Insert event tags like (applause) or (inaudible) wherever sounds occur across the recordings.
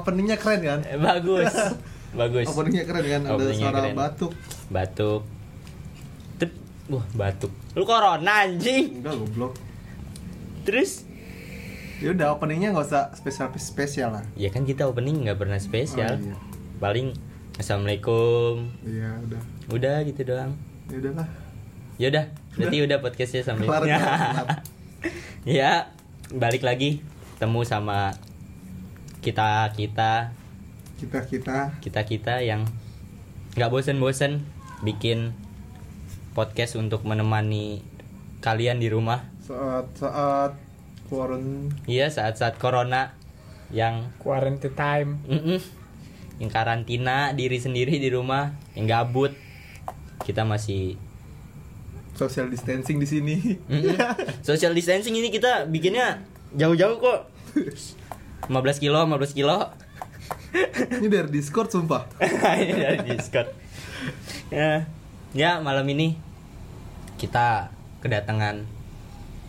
openingnya keren kan? Eh, bagus. (laughs) bagus. Openingnya keren kan? Ada Openingnya suara keren. batuk. Batuk. Tep. Wah, batuk. Lu corona anjing. Enggak goblok. Terus Ya udah openingnya nggak usah spesial spesial lah. ya kan kita opening nggak pernah spesial. Oh, iya. Paling Assalamualaikum. Iya udah. Udah gitu doang. Ya udahlah. Ya udah, berarti udah podcastnya sampai. Kelar. (laughs) ya, balik lagi temu sama kita kita Kita kita kita kita yang nggak bosen-bosen bikin podcast untuk menemani kalian di rumah. saat saat quarantine Iya saat-saat corona yang quarantine time mm-mm, yang karantina diri sendiri di rumah, yang gabut. Kita masih social distancing di sini. mm-mm. (laughs) social distancing ini kita bikinnya jauh-jauh kok. (laughs) 15 kilo, 15 kilo. Ini dari Discord sumpah. (laughs) ini dari Discord. Ya, ya malam ini kita kedatangan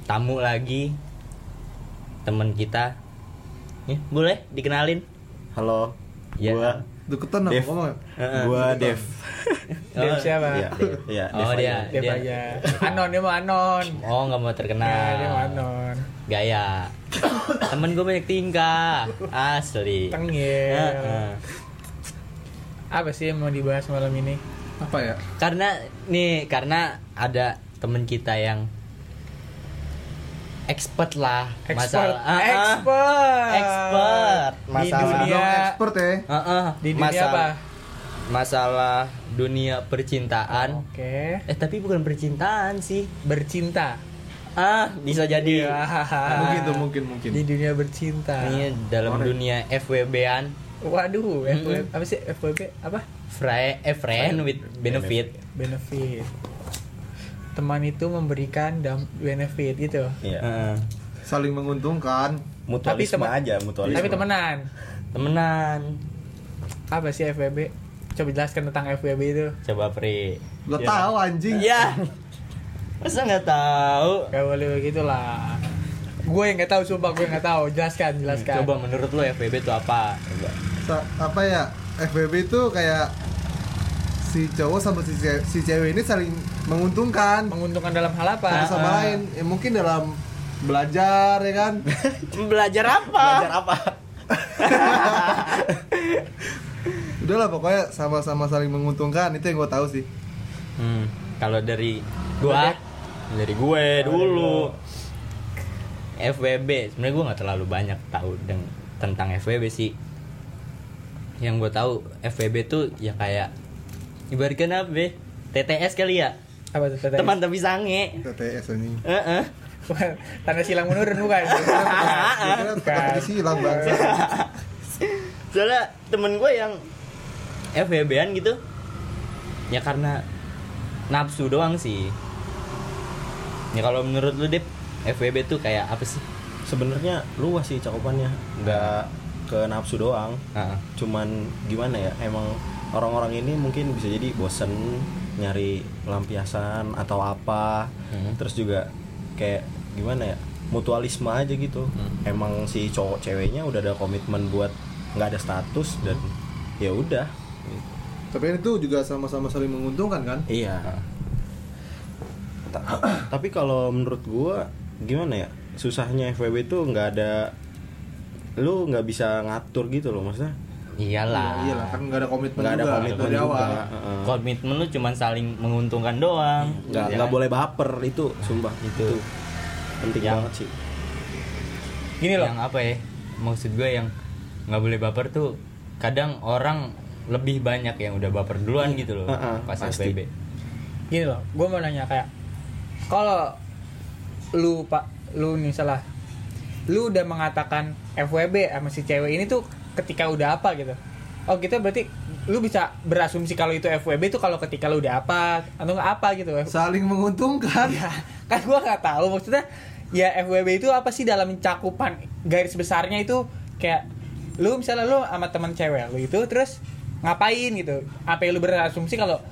tamu lagi teman kita. Ya, boleh dikenalin? Halo, Ya. gua Deketan apa Dev. ngomong? Gua Dev. (laughs) Dev Oh, siapa Iya, Dev. Iya, Oh, Dev dia. aja. Dev aja anon dia mau anon Oh nggak mau ya, terkenal. dia mau anon Gaya. Temen gue banyak tingkah. Asli. tengil Heeh. apa sih yang mau dibahas malam ini Apa ya? Karena nih karena ada temen kita yang expert lah expert masalah Ah, ah. expert Expert. di Masalah. dunia Dong expert ya. Ah, ah. di dunia masalah, apa Masalah dunia percintaan. oke Eh tapi bukan percintaan sih. bercinta Ah, bisa jadi. (laughs) Mungkin tuh mungkin mungkin. di dunia bercinta Ini dalam Korek. dunia FWB-an, waduh. FWB apa sih FWB apa Fri- eh, friend with benefit. benefit teman itu memberikan benefit gitu Iya. Heeh. Saling menguntungkan. Tapi Mutualisme temen- aja, mutualisme. tapi temenan Temenan. apa sih FWB coba jelaskan tentang FWB itu Coba Pri. Gua Ya. tahu anjing. Iya. (laughs) Masa nggak tahu? Gak boleh begitu lah gue yang nggak tahu sumpah gue nggak tahu jelaskan jelaskan Coba menurut lo FWB itu apa? Coba. Apa ya? FBB itu kayak si cowok sama si, ce- si cewek ini saling menguntungkan menguntungkan dalam hal satu apa sama Ah. lain. Ya, mungkin dalam belajar ya kan. (laughs) Belajar apa? Belajar apa? (laughs) Udahlah pokoknya sama-sama saling menguntungkan itu yang gue tahu sih. Hmm, kalau dari gua dari gue dulu FWB sebenarnya gua nggak terlalu banyak tahu tentang FWB sih yang gue tahu FWB tuh ya kayak ibaratkan apa be? TTS kali ya apa tuh TTS? teman tapi sange TTS anjing. Heeh. (laughs) tanda silang menurun bukan (laughs) tadi silang bangsa. (laughs) soalnya temen gue yang FWB-an gitu ya karena nafsu doang sih ya kalau menurut lu Dep FWB tuh kayak apa sih Sebenarnya luas sih cakupannya. Enggak ke nafsu doang. Heeh. Cuman gimana ya? Emang orang-orang ini mungkin bisa jadi bosen nyari pelampiasan atau apa. Hmm. Terus juga kayak gimana ya? Mutualisme aja gitu. Hmm. Emang si cowok ceweknya udah ada komitmen buat nggak ada status dan ya udah. Tapi itu juga sama-sama saling menguntungkan kan? Iya. Ta- (clears throat) tapi kalau menurut gua gimana ya? Susahnya FWB itu nggak ada lu nggak bisa ngatur gitu loh maksudnya. Iyalah. Iya lah kan nggak ada komitmen nggak ada juga komitmen dari juga. awal. Heeh. komitmen lu cuma saling menguntungkan doang. Nggak Ya nggak kan? boleh baper itu sumpah. Itu. itu, penting Yang- banget sih. Gini loh. Yang apa ya? Maksud gue yang nggak boleh baper tuh kadang orang lebih banyak yang udah baper duluan gitu loh Heeh, pas pasti. FWB gini loh gue mau nanya kayak kalau lu pak lu salah. Lu udah mengatakan FWB sama si cewek ini tuh ketika udah apa gitu. Oh gitu berarti lu bisa berasumsi kalau itu FWB itu kalau ketika lu udah apa atau nggak apa gitu. Saling menguntungkan. ya kan gua nggak tahu. Maksudnya ya FWB itu apa sih dalam cakupan garis besarnya itu kayak lu misalnya lu sama teman cewek lu itu terus ngapain gitu. Apa yang lu berasumsi kalau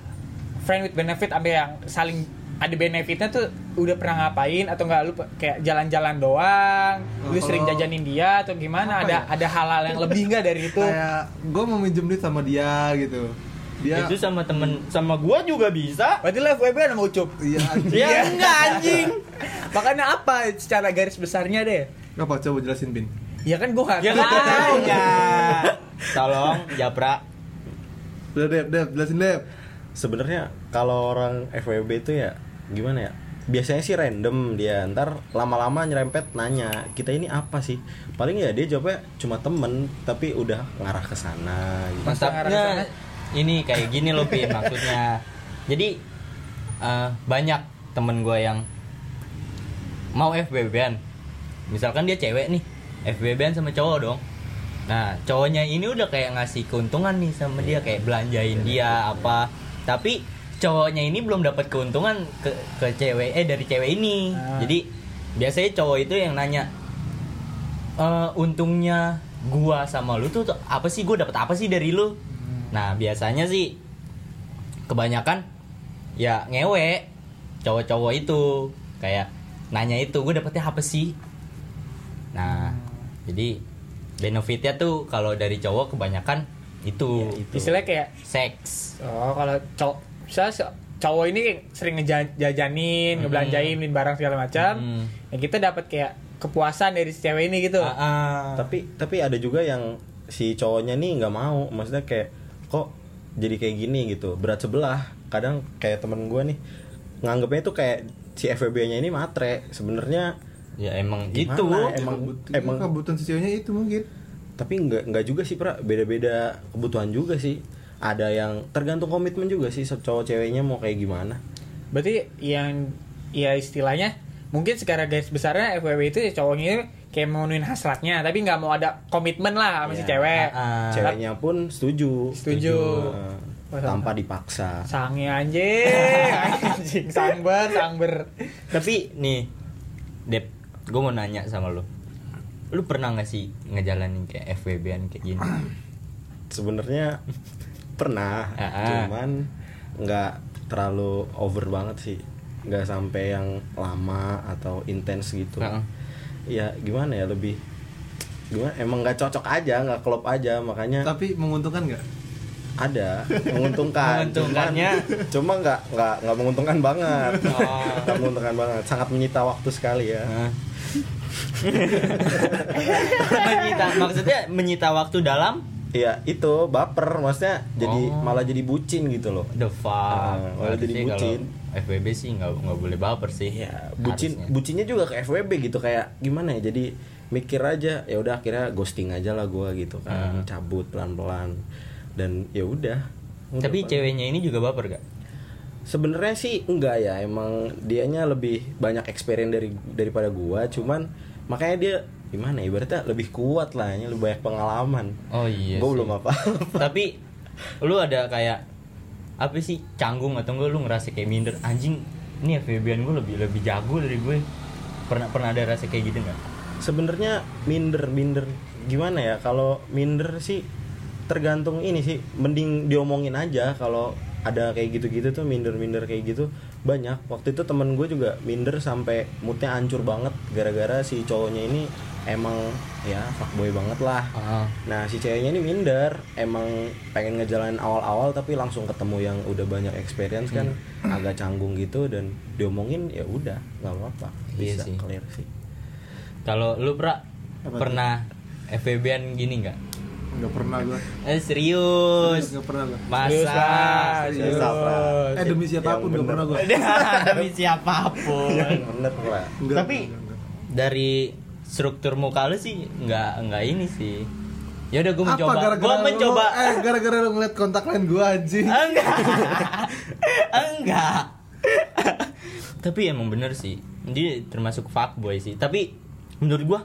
friend with benefit sampai yang saling ada benefitnya tuh udah pernah ngapain atau enggak lu kayak jalan-jalan doang Nah, lu sering kalau- jajanin dia atau gimana ada ya? ada hal-hal yang lebih enggak dari itu kayak gue mau minjem duit sama dia gitu dia Itu sama temen sama gua juga bisa. berarti lu FWB sama Ucup iya anjing Ya enggak anjing. (laughs) makanya apa secara garis besarnya deh apa coba jelasin bin ya kan gua nggak Ya tahu. (laughs) kan tahu enggak. Tolong Japra. udah deh deh jelasin deh sebenarnya kalau orang FWB itu ya gimana ya biasanya sih random dia ntar lama-lama nyerempet nanya kita ini apa sih paling ya dia jawabnya cuma temen tapi udah ngarah ke sana gitu. Masa ngarah Mantapnya sana? ini kayak gini loh Pin maksudnya. Jadi eh, banyak temen gue yang mau FBB-an. Misalkan dia cewek nih, FBB-an sama cowok dong. Nah, cowoknya ini udah kayak ngasih keuntungan nih sama dia kayak belanjain dia apa. Tapi cowoknya ini belum dapat keuntungan ke ke cewek eh dari cewek ini. Ah. Jadi biasanya cowok itu yang nanya eh untungnya gua sama lu tuh apa sih gua dapat apa sih dari lu? Nah biasanya sih kebanyakan ya ngewe cowok-cowok itu. Kayak nanya itu gue dapetnya apa sih? Nah jadi benefitnya tuh kalau dari cowok kebanyakan itu, Ya, itu. istilahnya kayak seks. Oh kalau cowok se- cowok ini sering ngejajanin, ngebelanjain, beliin barang segala macam. Hmm. Ya kita dapat kayak kepuasan dari si cewek ini gitu. Ah, ah. tapi tapi ada juga yang si cowoknya nih nggak mau maksudnya kayak kok jadi kayak gini gitu berat sebelah kadang kayak temen gue nih nganggapnya tuh kayak si FWB nya ini matre sebenarnya ya emang Gimana? gitu Emang Kebut- emang kebutuhan si ceweknya itu mungkin tapi nggak nggak juga sih pra beda-beda kebutuhan juga sih ada yang tergantung komitmen juga sih cowok ceweknya mau kayak gimana Berarti yang ya istilahnya mungkin secara garis besarnya FWB itu ya cowoknya kayak memenuhin hasratnya tapi nggak mau ada komitmen lah sama si Iya. cewek. Ah. ceweknya pun setuju Setuju. Heeh. Wah, tanpa dipaksa Sange anjing, (laughs) anjing sangber, sangber. Tapi nih, Dep, gue mau nanya sama lu. Lu pernah gak sih ngejalanin kayak FWB-an kayak gini? sebenarnya (laughs) pernah Ah, ah. cuman nggak terlalu over banget sih. Nggak sampai yang lama atau intens gitu. Ah. ya gimana ya lebih gimana? Emang nggak cocok aja nggak klop aja makanya tapi menguntungkan nggak? Ada menguntungkan. Menguntungkannya? cuman- cuma nggak nggak nggak menguntungkan banget. Oh. nggak menguntungkan banget. Sangat menyita waktu sekali ya. (laughs) Menyita maksudnya menyita waktu dalam Iya itu baper maksudnya jadi Oh. malah jadi bucin gitu loh the fuck. Ah, malah jadi Harusnya bucin. FWB sih nggak nggak boleh baper sih. ya bucin Harusnya. bucinnya juga ke FWB gitu kayak gimana ya jadi mikir aja ya udah akhirnya ghosting aja lah gua gitu kan Hmm. cabut pelan pelan dan ya udah Tapi Enggak, ceweknya ini juga baper gak? sebenarnya sih enggak ya emang dianya lebih banyak experience dari daripada gua cuman makanya dia gimana ya? Ibaratnya lebih kuat lah ya, lebih banyak pengalaman. Oh iya. sih. belum apa (laughs) Tapi lu ada kayak apa sih canggung atau enggak lu ngerasa kayak minder? Anjing ini FWB-an gue lebih lebih jago dari gue pernah pernah ada rasa kayak gitu nggak? Sebenarnya minder minder. Gimana ya? Kalau minder sih tergantung ini sih. Mending diomongin aja kalau ada kayak gitu-gitu tuh minder-minder kayak gitu. Banyak. Waktu itu temen gue juga minder sampai moodnya hancur banget gara-gara si cowoknya ini emang ya fuckboy banget lah. Ah. nah si ceweknya ini minder. Emang pengen ngejalanin awal-awal tapi langsung ketemu yang udah banyak experience kan agak canggung gitu dan diomongin ya udah nggak apa-apa. Iya bisa sih. clear sih. Kalau lu pra Apa pernah FWB-an gini nggak? Nggak pernah gua. Eh serius. Nggak pernah gua. Serius masa lah, serius. serius. eh demi siapa pun nggak bener. pernah gua. (laughs) Demi siapa pun. Yang bener lah Tapi dari struktur muka lu sih nggak nggak ini sih. Ya udah gue mencoba. Gara-gara gue lu- mencoba. eh gara-gara lu ngeliat kontak lain gua anjing? (laughs) Enggak. Enggak. Tapi emang bener sih. Dia termasuk fuckboy sih. Tapi menurut gua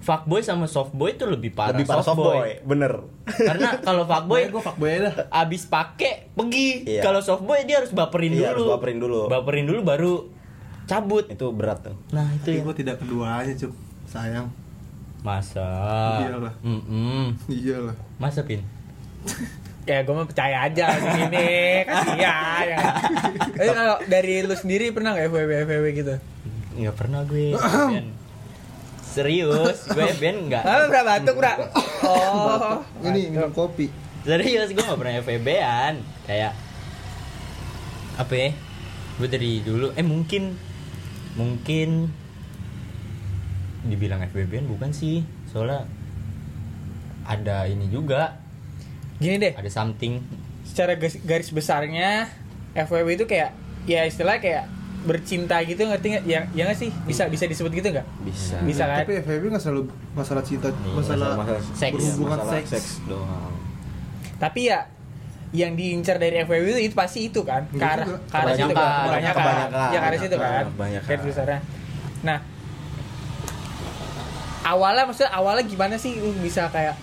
fuckboy sama softboy itu lebih parah lebih parah softboy. bener. Karena kalau fuckboy gue fuckboy dah. abis pakai pergi. Iya. kalau softboy dia harus baperin Iya, dulu. harus baperin dulu. baperin dulu baru cabut. Itu berat tuh. Nah itu tapi ya. gua tidak keduanya cup sayang. Masa? Iyalah. Mm-mm. iyalah. Masa pin? (laughs) Kayak gue mah percaya aja gini (laughs) kasihan ya. Tapi kalau dari lu sendiri pernah nggak FWB FWB gitu? nggak pernah gue (clears throat) serius? Gue FWB nggak. Ah, bra batuk, bra. Oh. Ini minum kopi. serius? Gue nggak pernah FWB-an kayak apa ya? Gue dari dulu. Eh mungkin. Mungkin dibilang FWB-an bukan sih soalnya ada ini juga Gini deh, ada something secara garis, garis besarnya FWB itu kayak ya istilah kayak bercinta gitu ngerti nggak? Ya, ya nggak sih? Bisa bisa disebut gitu nggak? bisa Bisa kan? Tapi FVB nggak selalu masalah cinta, Iya, masalah, masalah seks. berhubungan masalah seks. seks doang Tapi ya yang diincar dari FWB itu, itu pasti itu kan ke arah situ kan Kebanyakan. ya ke arah situ kan Kebanyakan. garis besarnya nah awalnya maksudnya awalnya gimana sih? Lu bisa kayak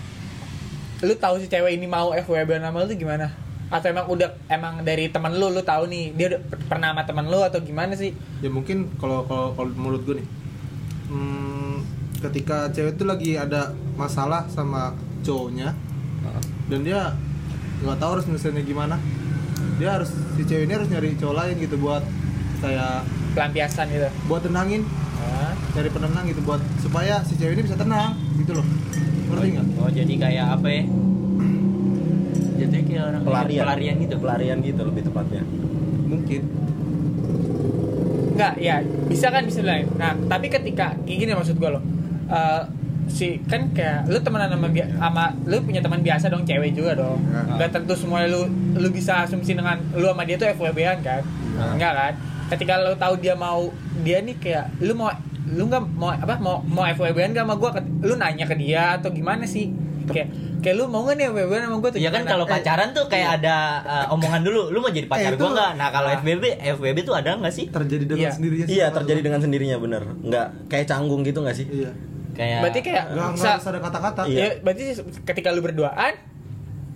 lu tahu si cewek ini mau FWB sama lu tuh gimana? Atau emang udah emang dari teman lu lu tahu nih dia udah per- pernah sama teman lu atau gimana sih? Ya mungkin kalau kalau kalau menurut gue nih, hmm, ketika cewek itu lagi ada masalah sama cowoknya dan dia nggak tahu harus nyelesainnya gimana, dia harus si cewek ini harus nyari cowok lain gitu buat kayak pelampiasan gitu buat tenangin, Hah? cari penenang gitu buat supaya si cewek ini bisa tenang gitu loh. Ngerti nggak? oh jadi kayak apa ya jadinya kayak orang pelarian pelarian gitu pelarian gitu lebih tepatnya Mungkin. Enggak, ya bisa kan bisa lain. Nah, tapi ketika kayak gini maksud gue loh. Eh, si kan kayak lu temenan sama bia- sama lu punya teman biasa dong cewek juga dong. Ya. Enggak tentu semua lu lu bisa asumsi dengan lu sama dia tuh FWB-an kan? Enggak kan? Ketika lu tahu dia mau dia nih kayak lu mau lu nggak mau apa mau mau FWB-an gak sama gua Ket- lu nanya ke dia atau gimana sih? Kayak kayak lu mau gak nih FWB-an sama gua tuh Iya kan kalau Eh, pacaran tuh kayak ada uh, omongan dulu, lu mau jadi pacar Eh, gua nggak? Nah kalau Ah. FBB, FBB tuh ada nggak sih? Terjadi dengan Iya. sendirinya. sih iya terjadi lu. dengan sendirinya bener nggak kayak canggung gitu nggak sih Iya. Kayak Berarti kayak Nggak harus ada kata-kata. Iya. ya berarti ketika lu berduaan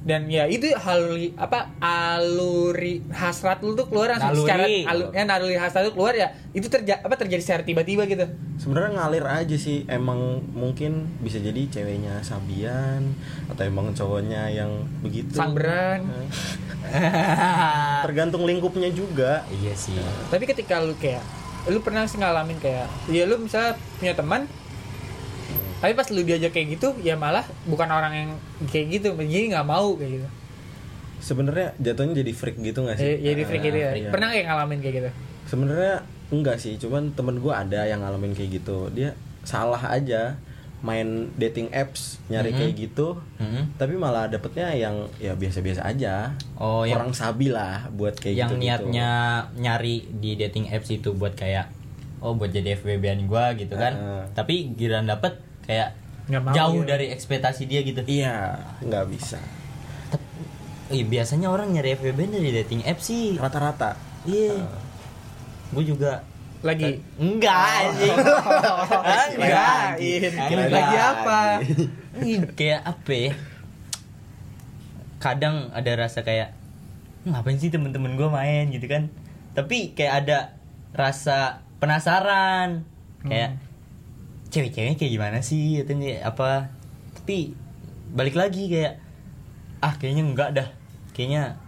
dan ya itu haluri apa aluri hasrat lu tuh keluar langsung Naluri. secara alu, ya naluri hasrat lu keluar ya itu terjadi apa terjadi secara tiba-tiba gitu sebenarnya ngalir aja sih emang mungkin bisa jadi ceweknya sabian atau emang cowoknya yang begitu sangberan (laughs) tergantung lingkupnya juga iya sih. tapi ketika lu kayak lu pernah sih ngalamin kayak ya lu misalnya punya teman tapi pas lu diajak kayak gitu ya malah bukan orang yang kayak gitu jadi nggak mau kayak gitu sebenarnya jatuhnya jadi freak gitu nggak sih jadi freak gitu ya iya. pernah kayak ngalamin kayak gitu sebenarnya enggak sih cuman temen gue ada yang ngalamin kayak gitu dia salah aja main dating apps nyari Mhm. kayak gitu Hmm. tapi malah dapetnya yang ya biasa-biasa aja Oh, yang kurang sabi lah buat kayak yang gitu niatnya nyari di dating apps itu buat kayak oh buat jadi FWB-an gua gitu kan. Heeh. Tapi giliran dapet kayak Nggak mau jauh gitu. dari ekspektasi dia gitu. iya nggak bisa Iya, biasanya orang nyari FWB dari dating apps sih. rata-rata Iya. Gue juga lagi enggak anjing. (laughs) enggak. Lagi apa? Kayak apa ya? Kadang ada rasa kayak ngapain sih temen-temen gue main gitu kan? Tapi kayak ada rasa penasaran kayak cewek-ceweknya kayak gimana sih atau ini apa? Tapi balik lagi kayak ah kayaknya enggak dah. Kayaknya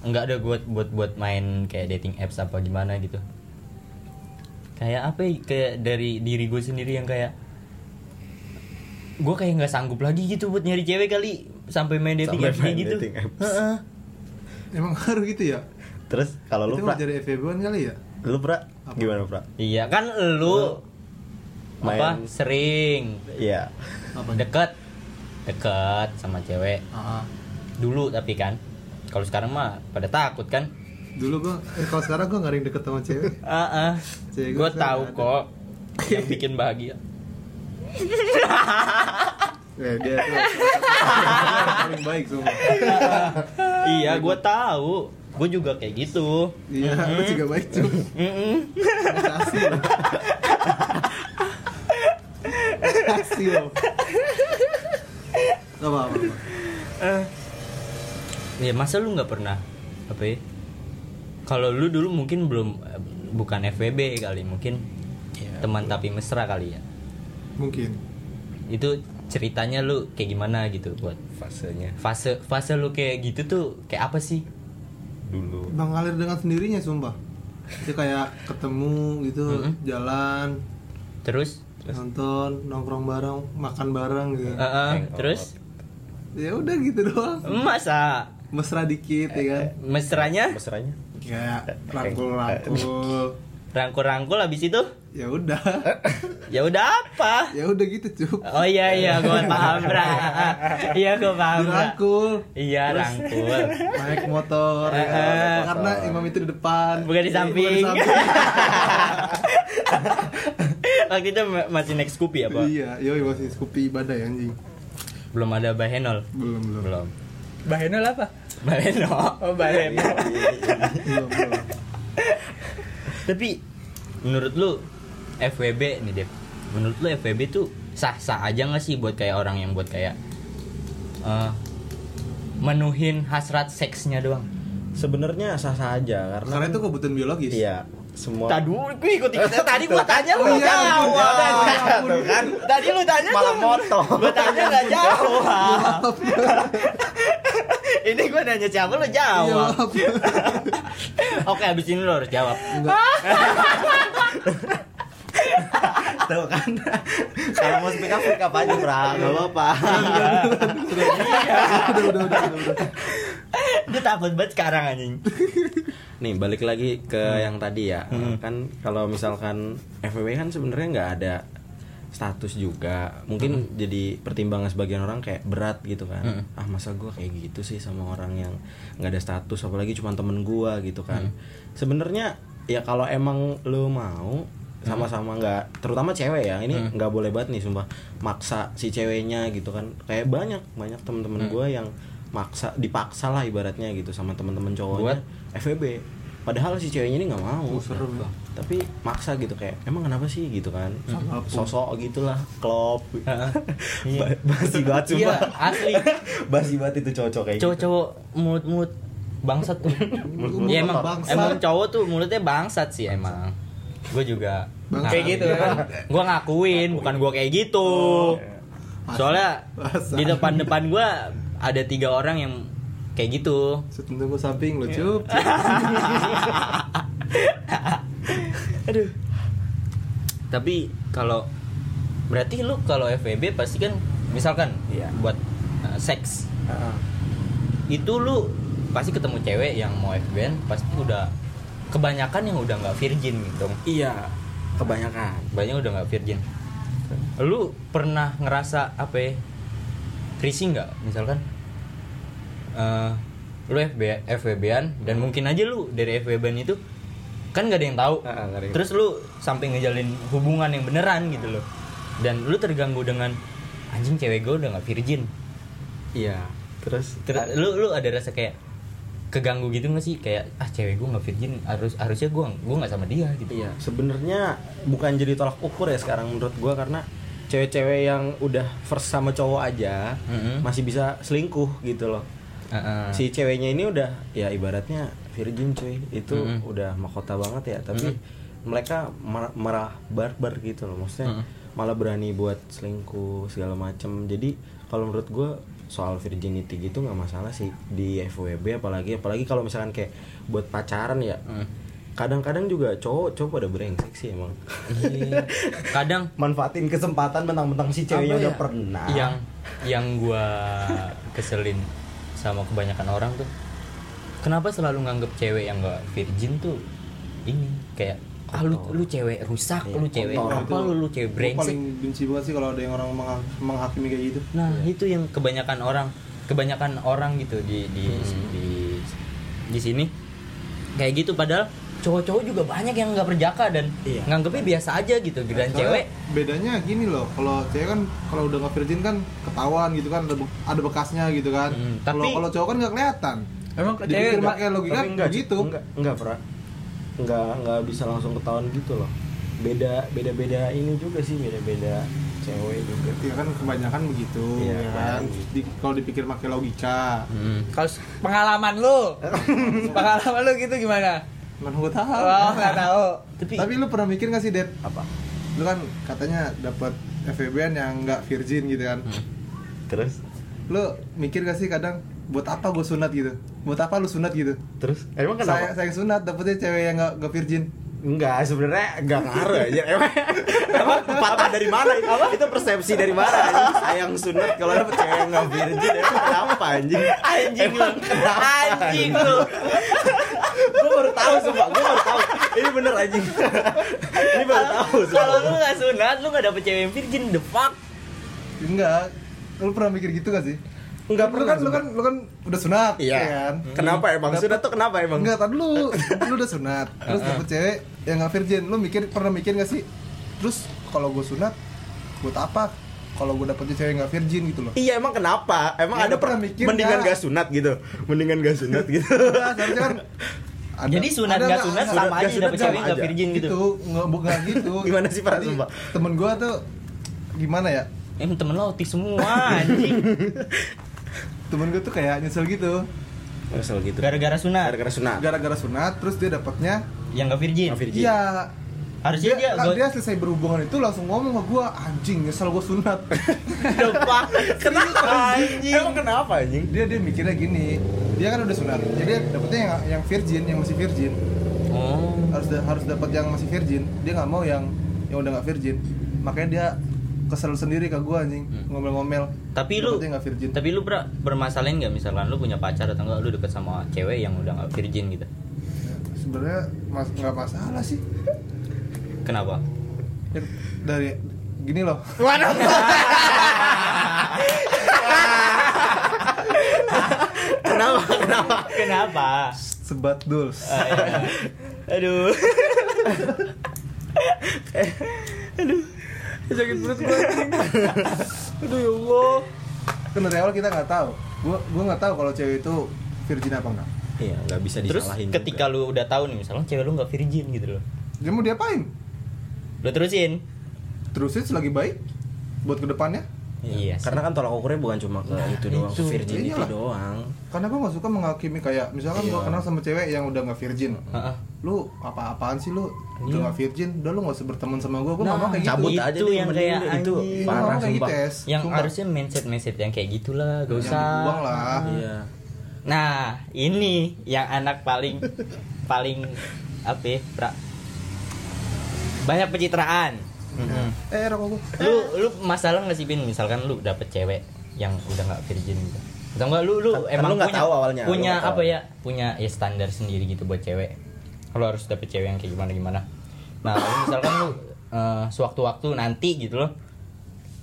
enggak ada buat buat buat main kayak dating apps apa gimana gitu. Kayak apa ya? Kayak dari diri gue sendiri yang kayak gue kayak nggak sanggup lagi gitu buat nyari cewek kali sampai main dating Sampai apps main gitu. dating apps. Heeh. Emang harus gitu ya? terus kalau lu Itu pra jadi FVB-an kali ya? lu pra Apa? gimana pra Iya kan lu main apa sering. Iya. Apa? deket. Deket sama cewek. Ah, dulu tapi kan. Kalau sekarang mah pada takut kan. Dulu gua eh, kalau sekarang gua yang deket sama cewek. ah ah Cewek gue gua tahu kok yang bikin bahagia. (laughs) Eh, dia tuh paling baik semua. iya gue tahu. Gue juga kayak gitu. Iya, lu juga baik cuy. Mm-mm. Makasih Makasih lo. Gak apa apa. ya masa lu nggak pernah apa ya? Kalau lu dulu mungkin belum eh, bukan FWB kali mungkin teman tapi mesra kali ya? Mungkin. itu ceritanya lu kayak gimana gitu buat fasenya. fase fase lu kayak gitu tuh kayak apa sih? Dulu. Mengalir dengan sendirinya sumpah. Dia kayak ketemu gitu Mm-mm. jalan. Terus nonton nongkrong bareng makan bareng gitu. Eh, eh, Hangout. terus? Ya udah gitu doang. Masa? Mesra dikit ya kan? Mesranya? Mesranya. Kayak rangkul rangkul. Rangkul-rangkul habis itu? Ya udah. (laughs) Ya udah apa? Ya udah gitu cup oh iya iya gua paham Bra. (laughs) iya gua paham Bra. dirangkul. Iya Terus? rangkul. Naik motor ya kan? Eh, karena imam itu di depan. Bukan di Eh, samping. samping. (laughs) (laughs) waktu itu ma- masih naik Scoopy apa iya yoi masih Scoopy ibadah ya anjing. Belum ada Bahenol? Belum belum. Belum. Bahenol apa? Bahenol. Oh, Bahenol. belum belum. Tapi menurut lu FWB nih Dep. Menurut lu FWB tuh sah sah aja nggak sih buat kayak orang yang buat kayak eh, menuhin hasrat seksnya doang? Sebenarnya sah sah aja karena karena itu kebutuhan biologis. Iya semua. Tadi gue ikut ikut tadi gua tanya lu iya, jawab. iya, kan? Tadi lu tanya malah tuh. motong. Gua tanya nggak (laughs) jawab. (laughs) ini gua nanya siapa lu Iya, jawab. maaf. (laughs) Oke, abis ini lu harus jawab. Tuh kan. Kalau mau speak up speak up aja bra nggak apa-apa. Udah udah udah udah udah Dia takut banget sekarang anjing. (laughs) nih balik lagi ke yang tadi ya. Hmm. kan kalau misalkan FWB kan sebenarnya nggak ada status juga. Mungkin jadi pertimbangan sebagian orang kayak berat gitu kan. Hmm. ah masa gua kayak gitu sih sama orang yang nggak ada status? Apalagi cuma temen gua gitu kan. Sebenarnya ya kalau emang lu mau sama-sama nggak terutama cewek ya. Ini nggak boleh banget nih sumpah. Maksa si ceweknya gitu kan. Kayak banyak banyak temen-temen gua yang maksa dipaksa lah ibaratnya gitu sama temen-temen cowoknya FWB padahal si ceweknya ini nggak mau Oh, serem ya. tapi maksa gitu kayak emang kenapa sih gitu kan Sama sosok gitulah klop (laughs) Iya. Ba- basi banget Iya, asli. (laughs) basi banget itu cowok kayak gitu Cowok-cowok mulut-mulut bangsat tuh. Mulut ya emang bangsat. emang cowok tuh mulutnya bangsat sih emang. Gue juga Bangsat. Kayak gitu kan. Gue ngakuin, bukan gue kayak gitu. Soalnya Bangsat. di depan-depan gue ada tiga orang yang kayak gitu. Tunggu samping lo cup (laughs) Aduh. Tapi kalau berarti lu kalau FWB pasti kan misalkan Iya. buat uh, seks Heeh. itu lu pasti ketemu cewek yang mau FWB pasti udah kebanyakan yang udah nggak virgin gitu. iya kebanyakan Banyak udah nggak virgin. Lu pernah ngerasa apa ya? Risih nggak misalkan eh lu FB, FWB-an dan mungkin aja lu dari FWB-an itu kan gak ada yang tahu. Ah, Terus lu sampai ngejalin hubungan yang beneran gitu loh. Dan lu terganggu dengan anjing cewek gue udah nggak virgin. iya terus Terus lu lu ada rasa kayak keganggu gitu gak sih kayak ah cewek gue nggak virgin harus harusnya gue gue nggak sama dia gitu. Iya, sebenarnya bukan jadi tolak ukur ya sekarang menurut gua karena cewek-cewek yang udah first sama cowok aja Mm-mm. masih bisa selingkuh gitu loh. Heeh. Si ceweknya ini udah ya ibaratnya virgin cuy. Itu Mm-mm. udah mahkota banget ya, tapi mereka mar- marah barbar gitu loh. Maksudnya Mm-mm. malah berani buat selingkuh segala macem Jadi kalau menurut gua soal virginity gitu nggak masalah sih di FWB apalagi apalagi kalau misalkan kayak buat pacaran ya Mm. Kadang-kadang juga cowok cowok pada brengsek sih emang Iya. (laughs) Kadang manfaatin kesempatan mentang-mentang si ceweknya udah ya? pernah yang yang gua keselin sama kebanyakan orang tuh kenapa selalu nganggep cewek yang gak virgin tuh ini kayak ah lu lu cewek rusak Iya, lu cewek kotor. apa lu lu cewek brengsek paling benci banget sih kalau ada yang orang mengha- menghakimi kayak gitu nah itu yang kebanyakan orang kebanyakan orang gitu di di Hmm. di di sini kayak gitu padahal cowok-cowok juga banyak yang nggak berjaka dan Iya. nganggepnya biasa aja gitu dan Soalnya cewek. bedanya gini loh kalau cewek kan kalau udah nggak virgin kan ketahuan gitu kan ada, be- ada bekasnya gitu kan. Hmm, kalau tapi- kalau cowok kan nggak kelihatan. Emang Dipikir cewek pakai logika enggak begitu. enggak enggak pra enggak enggak bisa langsung ketahuan gitu loh. Beda beda beda ini juga sih beda beda cewek juga. Ya kan kebanyakan begitu Iya, ya kan. Di- kalau dipikir pakai logika. Hmm. Kalau pengalaman lu, (laughs) pengalaman lu gitu gimana? Mana gua tahu Oh, nggak tahu. tapi tapi lu pernah mikir nggak sih Dep apa lu kan katanya dapat FVB-an yang nggak virgin gitu kan terus lu mikir gak sih kadang buat apa gue sunat gitu buat apa lu sunat gitu terus emang saya kenapa saya sunat dapetnya cewek yang nggak nggak virgin Enggak, sebenarnya enggak ngaruh aja. Emang, emang patah dari mana? Itu persepsi dari mana? anjing? Sayang sunat kalau dapet cewek yang enggak virgin emang kenapa anjing? Anjing lu. Kenapa? Anjing lu. Gue baru tahu sumpah, gue baru tahu. Ini bener anjing. Ini baru tahu. Kalau lu nggak sunat, lu nggak dapet cewek yang virgin, the fuck. enggak lu pernah mikir gitu gak sih Enggak lu pernah, kan lu kan lu kan udah sunat Iya. ya kan Kenapa emang Dapet- sunat tuh kenapa emang? Enggak, tadi lu lu udah sunat, (laughs) terus dapet cewek yang nggak virgin. Lu mikir pernah mikir gak sih? Terus kalau gue sunat, buat apa? Kalau gue dapetnya cewek nggak virgin gitu loh. Iya emang kenapa? Emang Ya, ada pernah per- mikir mendingan nggak? gak sunat gitu? Mendingan gak sunat gitu. Nah, seharusnya kan (laughs) ada- Jadi sunat nggak sunat sama aja dapet sama cewek nggak aja. virgin gitu. gitu, nggak bukan gitu. (laughs) Gimana sih, Pak? Temen gue tuh gimana ya? Em temen lo autis semua anjing. (laughs) Temen gue tuh kayak nyesel gitu. Kesel gitu. Gara-gara sunat. Gara-gara sunat. Gara-gara sunat, terus dia dapetnya, Yang. Nggak virgin. iya. Harusnya dia, Dia, gua- dia selesai berhubungan itu langsung ngomong sama gue, anjing nyesel gue sunat. fuck. (laughs) Kenapa Anjing. Emang kenapa anjing? dia dia mikirnya gini, dia kan udah sunat, jadi dapetnya yang yang virgin, yang masih virgin. Oh. harus da- harus dapat yang masih virgin dia nggak mau yang yang udah nggak virgin makanya dia kesel sendiri ke gua anjing Hmm. ngomel-ngomel Tapi lu nggak virgin Tapi lu ber bermasalahin nggak misalkan lu punya pacar atau enggak lu deket sama cewek yang udah nggak virgin gitu? sebenarnya mas nggak masalah sih (laughs) Kenapa? Ya, dari gini loh (laughs) Waduh. Kenapa? Kenapa? Kenapa? sebat duls Ah, iya. Aduh. (laughs) aduh sakit perut gua anjing aduh ya allah kan dari awal kita nggak tahu gua gua nggak tahu kalau cewek itu virgin apa enggak Iya, nggak bisa Terus disalahin. ketika lu udah tahu nih misalnya cewek lu nggak virgin gitu loh. dia mau diapain Lu terusin. terusin selagi baik buat ke depannya Iya. sih. Karena kan tolak ukurnya bukan cuma ke Nah, itu doang, itu. virginity Iyalah. doang. karena gua nggak suka menghakimi kayak misalkan gua Iya. kenal sama cewek yang udah nggak virgin Heeh. lu apa-apaan sih lu udah Iya. nggak virgin udah lu nggak usah berteman sama gua gua nggak Nah, mau kayak gitu Cabut Itu aja deh, yang kayak itu parah kayak gitu es yang Sumpah. harusnya mindset mindset yang kayak gitulah gak Yang usah dibuang lah. Iya. nah ini yang anak paling paling apa ya, pra banyak pencitraan. Mhm. eh rokok lu lu masalah nggak sih pin misalkan lu dapet cewek yang udah nggak virgin gitu. Atau enggak lu lu Kan- kan emang lu nggak punya tahu awalnya, lu punya tahu. apa ya punya ya standar sendiri gitu buat cewek. Kalau harus dapet cewek yang kayak gimana gimana. Nah lu misalkan lu eh, sewaktu-waktu nanti gitu loh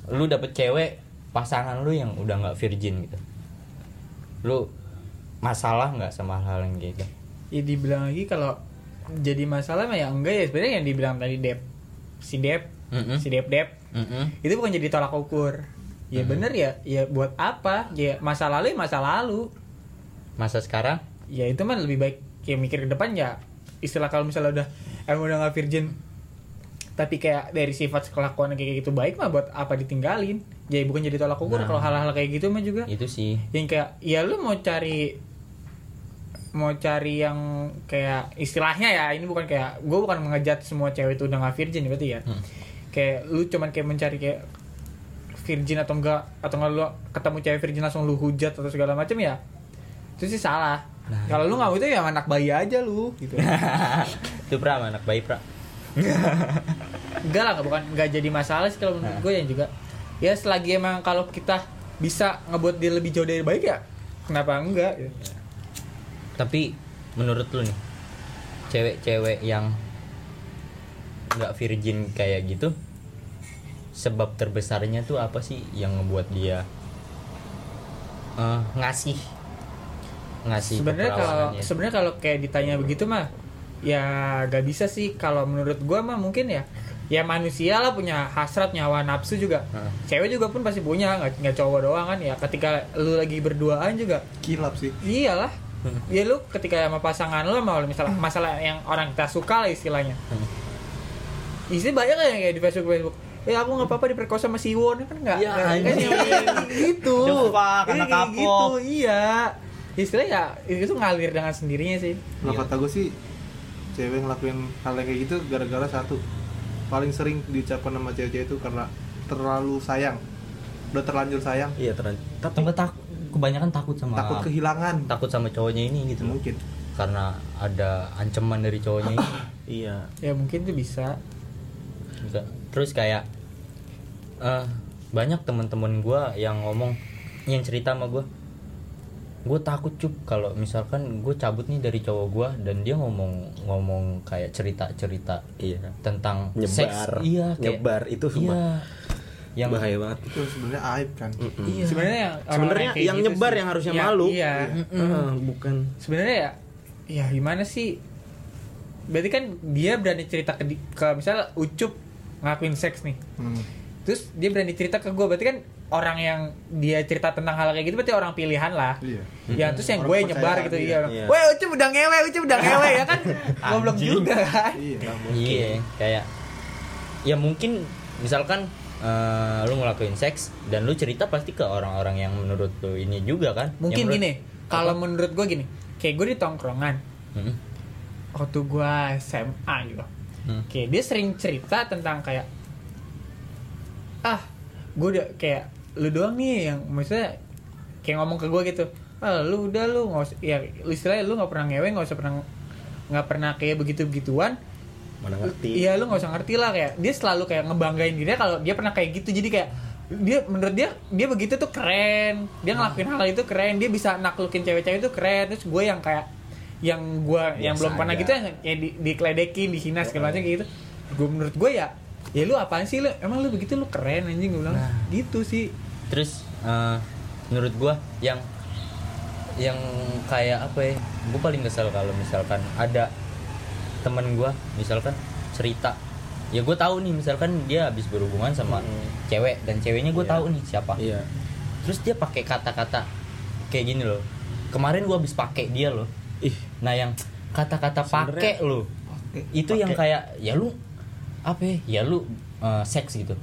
lu dapet cewek pasangan lu yang udah nggak virgin gitu. Lu masalah nggak sama hal yang gitu? Ya dibilang lagi kalau jadi masalah mah ya enggak ya. Sebenarnya yang dibilang tadi Dep si Dep Mm-mm. si Dep Dep Mm-mm. itu bukan jadi tolak ukur. Ya bener ya ya buat apa? Ya masa lalu ya masa lalu. Masa sekarang? Ya itu mah lebih baik ya mikir ke depan ya. Istilah kalau misalnya udah emang udah nggak virgin tapi kayak dari sifat kelakuan kayak gitu baik mah buat apa ditinggalin? Ya bukan jadi tolak ukur Nah. kalau hal-hal kayak gitu mah juga. Itu sih. Yang kayak ya lu mau cari mau cari yang kayak istilahnya ya ini bukan kayak gue bukan mengejat semua cewek itu udah nggak virgin berarti ya. Hmm. kayak lu cuman kayak mencari kayak virgin atau enggak atau enggak lu ketemu cewek virgin langsung lu hujat atau segala macam ya itu sih salah. Nah, kalau lu nggak mau itu ya anak bayi aja lu gitu. (laughs) Itu pra anak bayi pra. (laughs) Enggak lah bukan nggak jadi masalah sih kalau menurut Nah. gue yang juga. Ya selagi emang kalau kita bisa ngebuat dia lebih jauh dari baik ya kenapa enggak gitu. Tapi menurut lu nih, cewek-cewek yang nggak virgin kayak gitu, sebab terbesarnya tuh apa sih yang ngebuat dia eh, ngasih? Ngasih sebenarnya kalau sebenarnya kalau kayak ditanya begitu mah ya gak bisa sih. Kalau menurut gua mah mungkin ya ya manusia lah punya hasrat nyawa nafsu juga. Heeh. cewek juga pun pasti punya nggak nggak cowok doang kan ya. Ketika lu lagi berduaan juga. Kilap sih. Iyalah Hmm. ya lu ketika sama pasangan lu sama misalnya masalah yang orang kita suka lah istilahnya. Hmm. Istri banyak kan kayak di Facebook Facebook. Eh aku nggak apa-apa diperkosa sama Siwon kan nggak? Ya, nggak- kan gitu. (laughs) Anak kayak kapok. gitu iya. Istilahnya ya itu ngalir dengan sendirinya sih. Kalau Iya. kata gue sih cewek ngelakuin hal yang kayak gitu gara-gara satu paling sering diucapkan sama cewek-cewek itu karena terlalu sayang. Udah terlanjur sayang. Iya terang tapi Tambah tak kebanyakan takut sama takut kehilangan takut sama cowoknya ini gitu loh. mungkin Karena ada ancaman dari cowoknya ini. (coughs) iya ya mungkin tuh bisa Bisa. Terus kayak eh banyak teman-teman gua yang ngomong yang cerita sama gua gue takut cup kalau misalkan gue cabut nih dari cowok gua dan dia ngomong ngomong kayak cerita cerita iya tentang Nyebar. seks iya kayak- Nyebar, itu iya sumpah. Yang bahaya banget. Itu sebenarnya aib kan? Mm-mm. iya. Sebenarnya sebenarnya yang gitu nyebar sih. yang harusnya Ya, malu. iya. Ah, bukan. Sebenarnya ya ya gimana sih? Berarti kan dia berani cerita ke, ke misalnya ucup ngelakuin seks nih. Hmm. terus dia berani cerita ke gue berarti kan orang yang dia cerita tentang hal kayak gitu berarti orang pilihan lah. Iya. Ya terus yang Orang gue nyebar gitu dia. iya. Orang, Iya. weh ucup udah ngewe ucup udah ngewe ya kan? (laughs) Goblok juga kan? Iya. Iya, kayak ya mungkin misalkan eh, lu ngelakuin seks dan lu cerita pasti ke orang-orang yang menurut lu ini juga kan. mungkin Yang gini menurut- kalau menurut gue gini kayak gue di tongkrongan Hmm. waktu gue SMA gitu Hmm. Oke, dia sering cerita tentang kayak ah, gue udah kayak lu doang nih yang maksudnya kayak ngomong ke gue gitu. Ah, lu udah lu nggak usah ya lu istilahnya lu nggak pernah ngewe nggak usah pernah nggak pernah kayak begitu begituan. Mana ngerti Iya, lu nggak usah ngerti lah kayak dia selalu kayak ngebanggain dirinya kalau dia pernah kayak gitu. Jadi kayak dia menurut dia dia begitu tuh keren. Dia ngelakuin hal itu keren. Dia bisa naklukin cewek-cewek itu keren. Terus gue yang kayak yang gue yang Biasa belum pernah aja. gitu yang, yang di, dikeledekin, dihina segala macam gitu. Gue menurut gue ya ya lu apaan sih lu emang lu begitu lu keren anjing gue bilang Nah. gitu sih Terus eh, menurut gua yang yang kayak apa ya? Gue paling kesel kalau misalkan ada temen gua misalkan cerita. Ya gue tahu nih misalkan dia habis berhubungan sama Hmm. cewek dan ceweknya gue Iya. tahu nih siapa. Iya. Terus dia pakai kata-kata kayak gini loh. Kemarin gua habis pakai dia loh. Ih. Nah yang kata-kata pakai loh. itu yang Pakai. kayak ya lu apa ya, ya lu eh, seks gitu.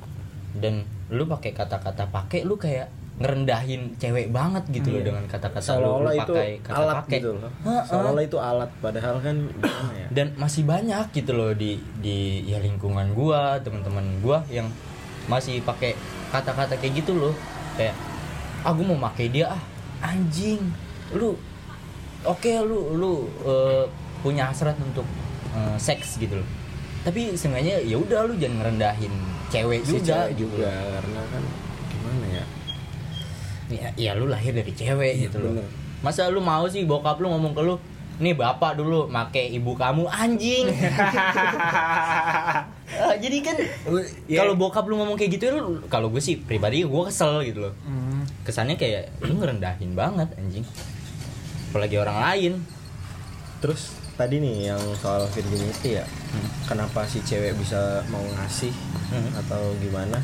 Dan lu pakai kata-kata pakai lu kayak ngerendahin cewek banget gitu loh Iya. dengan kata-kata lu, lu itu pakai kata alat pakai. gitu loh. Seolah itu alat padahal kan ya? Dan masih banyak gitu loh di di ya lingkungan gua teman-teman gua yang masih pakai kata-kata kayak gitu loh. Kayak ah gua mau pakai dia ah anjing lu oke lu lu eh, punya hasrat untuk eh, seks gitu loh. Tapi seenggaknya ya udah lu jangan ngerendahin cewek si juga cewek gitu juga loh. karena kan gimana ya ya, ya lu lahir dari cewek Iya, gitu loh. masa lu mau sih bokap lu ngomong ke lu nih bapak dulu make ibu kamu anjing. (laughs) Eh, jadi kan Ya. kalau bokap lu ngomong kayak gitu lu kalau gue sih pribadi gue kesel gitu loh. Hmm. kesannya kayak lu ngerendahin banget anjing. Apalagi orang lain. Terus tadi nih yang soal virginity ya. Kenapa si cewek bisa mau ngasih Hmm. atau gimana?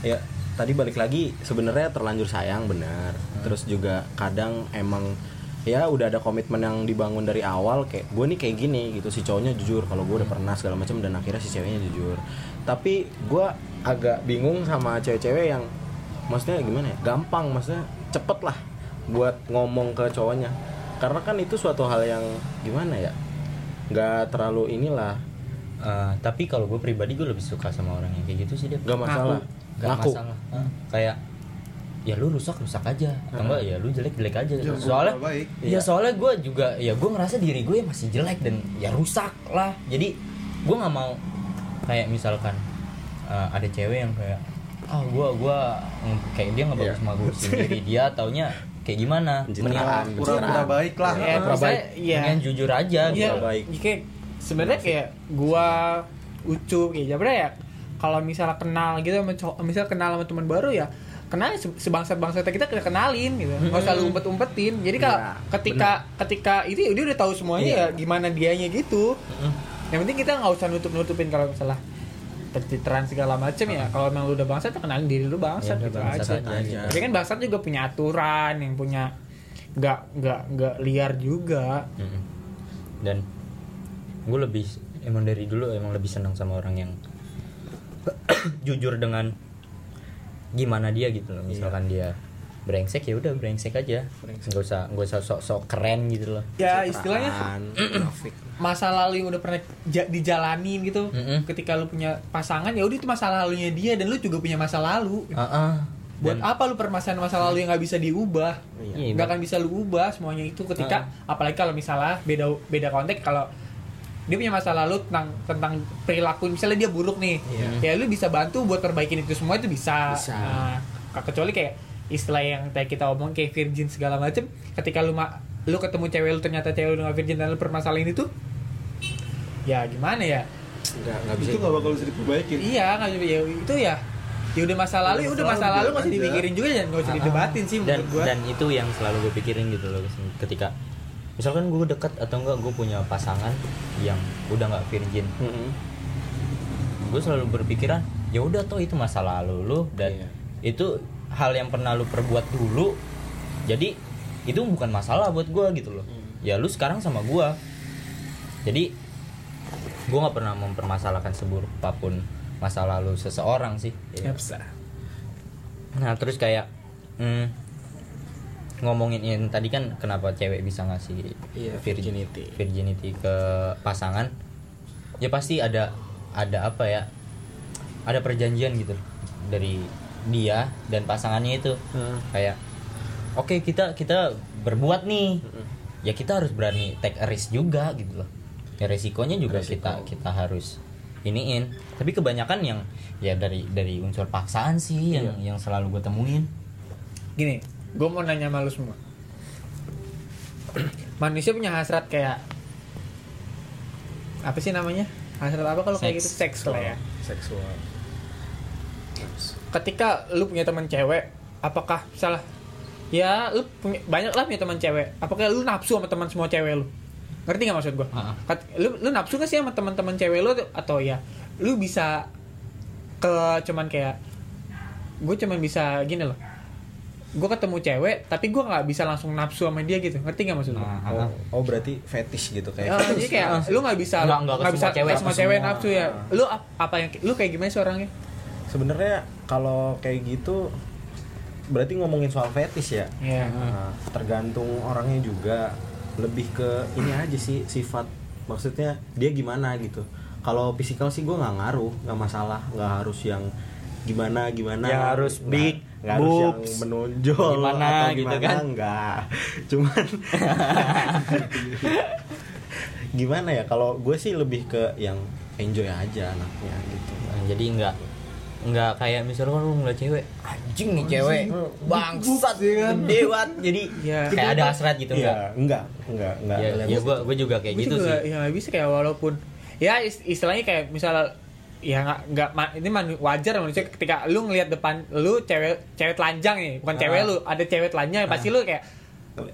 Ya tadi balik lagi sebenarnya terlanjur sayang benar. Terus juga kadang emang ya udah ada komitmen yang dibangun dari awal kayak gue nih kayak gini gitu. Si cowoknya jujur kalau gue udah pernah segala macam dan akhirnya si ceweknya jujur. Tapi gue agak bingung sama cewek-cewek yang maksudnya gimana ya gampang maksudnya cepet lah buat ngomong ke cowoknya. Karena kan itu suatu hal yang gimana ya nggak terlalu inilah. Eh, tapi kalau gue pribadi gue lebih suka sama orang yang kayak gitu sih dia nggak masalah. Gak ngaku. masalah. Eh, kayak ya lu rusak rusak aja. Atau enggak ya lu jelek jelek aja. Ya, soalnya ya soalnya gue juga ya gue ngerasa diri gue masih jelek dan ya rusak lah. Jadi gue nggak mau kayak misalkan eh, ada cewek yang kayak ah gue gua mm, kayak dia nggak bagus Iya. bagusin diri (laughs) dia taunya kayak gimana? Pencitraan, pura-pura baik lah. Ya, pura baik. iya. Pengen jujur aja Iya, gitu. baik. kayak sebenarnya kayak gua ucup kayak sebenarnya ya kalau misalnya kenal gitu sama cowok, misal kenal sama teman baru ya kenal sebangsa bangsa kita kita kenalin gitu nggak usah lu umpet umpetin jadi kalau Iya, ketika ketika itu dia udah tahu semuanya Iya. ya gimana dianya gitu Mm. yang penting kita nggak usah nutup nutupin kalau misalnya pencitraan segala macam ya kalau emang lu udah bangsat ya kenalin diri lu bangsat Ya gitu bangsat aja. aja. Kan bangsat juga punya aturan yang punya nggak nggak nggak liar juga. Dan gue lebih emang dari dulu emang lebih senang sama orang yang (clears throat) jujur dengan gimana dia gitu loh. Misalkan dia brengsek ya udah brengsek aja. Nggak usah nggak usah sok sok keren gitu loh. Ya istilahnya (clears throat) masa lalu yang udah pernah ja- dijalanin gitu. Mm-mm. ketika lu punya pasangan ya udah itu masa lalunya dia dan lu juga punya masa lalu. Heeh. buat Dan- apa lu permasalahan masa lalu yang nggak bisa diubah? Iya, nggak Bang. akan bisa lu ubah semuanya itu ketika apalagi kalau misalnya beda beda konteks kalau dia punya masa lalu tentang tentang perilaku. Misalnya dia buruk nih ya lu bisa bantu buat perbaikin itu semua itu bisa, Bisa. Nah, kecuali kayak istilah yang tadi kita omong kayak virgin segala macem ketika lu ma lu ketemu cewek lu ternyata cewek lu nggak virgin dan lu permasalahin itu ya gimana ya? Nggak nggak bisa. itu nggak bakal bisa diperbaikin iya nggak ya itu ya. Ya udah masa lalu ya udah masa lalu usah dipikirin juga dan nggak usah didebatin sih Ah, dan gua. dan itu yang selalu gue pikirin gitu loh ketika misalkan gue dekat atau enggak gue punya pasangan yang udah nggak virgin. Mm-mm. gue selalu berpikiran ya udah toh itu masa lalu lu. Dan Iya. itu hal yang pernah lu perbuat dulu jadi itu bukan masalah buat gue gitu loh. Ya lu sekarang sama gue jadi gue nggak pernah mempermasalahkan seburuk apa pun masa lalu seseorang sih ya. Nah terus kayak hmm, ngomongin yang tadi kan kenapa cewek bisa ngasih virgin- virginity. virginity ke pasangan? Ya pasti ada ada apa ya ada perjanjian gitu dari dia dan pasangannya itu. Heeh. kayak oke kita kita berbuat nih. Ya kita harus berani take a risk juga gitu loh. Ya resikonya juga Resiko. kita kita harus iniin. Tapi kebanyakan yang ya dari dari unsur paksaan sih yang yang selalu gue temuin. Gini gue mau nanya sama lu semua. (clears throat) Manusia punya hasrat kayak apa sih namanya? Hasrat apa kalau kayak gitu? Seks. lah ya. Seksual. Ketika lu punya teman cewek apakah salah? Ya lu punya banyak lah punya teman cewek. Apakah lu nafsu sama teman semua cewek lu? Ngerti nggak maksud Ah, ah. Kat- lu lu nafsu gak sih sama teman-teman cewek lu? Atau ya lu bisa ke cuman kayak gue cuman bisa gini loh gue ketemu cewek tapi gue nggak bisa langsung nafsu sama dia gitu. Ngerti nggak maksud lu? Nah, oh, oh berarti fetish gitu kayak Ah, jadi kayak lu nggak bisa Nggak- nggak ke nggak bisa cewek, ke cewek semua. nafsu ya. Lu ap- apa yang lu kayak gimana sih orangnya? Sebenarnya kalau kayak gitu berarti ngomongin soal fetish ya? Iya. Nah, tergantung orangnya juga. Lebih ke ini aja sih sifat. Maksudnya dia gimana gitu. Kalau fisikal sih gue nggak ngaruh nggak masalah. Nggak harus yang gimana gimana. Yang harus big, nggak harus yang menonjol gimana atau gitu gimana kan. nggak. Cuman (laughs) gimana ya kalau gue sih lebih ke yang enjoy aja anaknya gitu. Nah, jadi nggak nggak kayak misalkan lu ngeliat cewek anjing nih cewek bangsat gede banget. Jadi Ya. kayak ada hasrat gitu Iya, nggak? enggak enggak enggak ya, ya gua gua juga kayak Gua gitu juga, sih. ya bisa kayak walaupun ya ist- istilahnya kayak misalnya ya nggak nggak ma- ini manu- wajar manusia ketika lu ngelihat depan lu cewek cewek telanjang nih bukan Ah. cewek lu ada cewek telanjang pasti lu kayak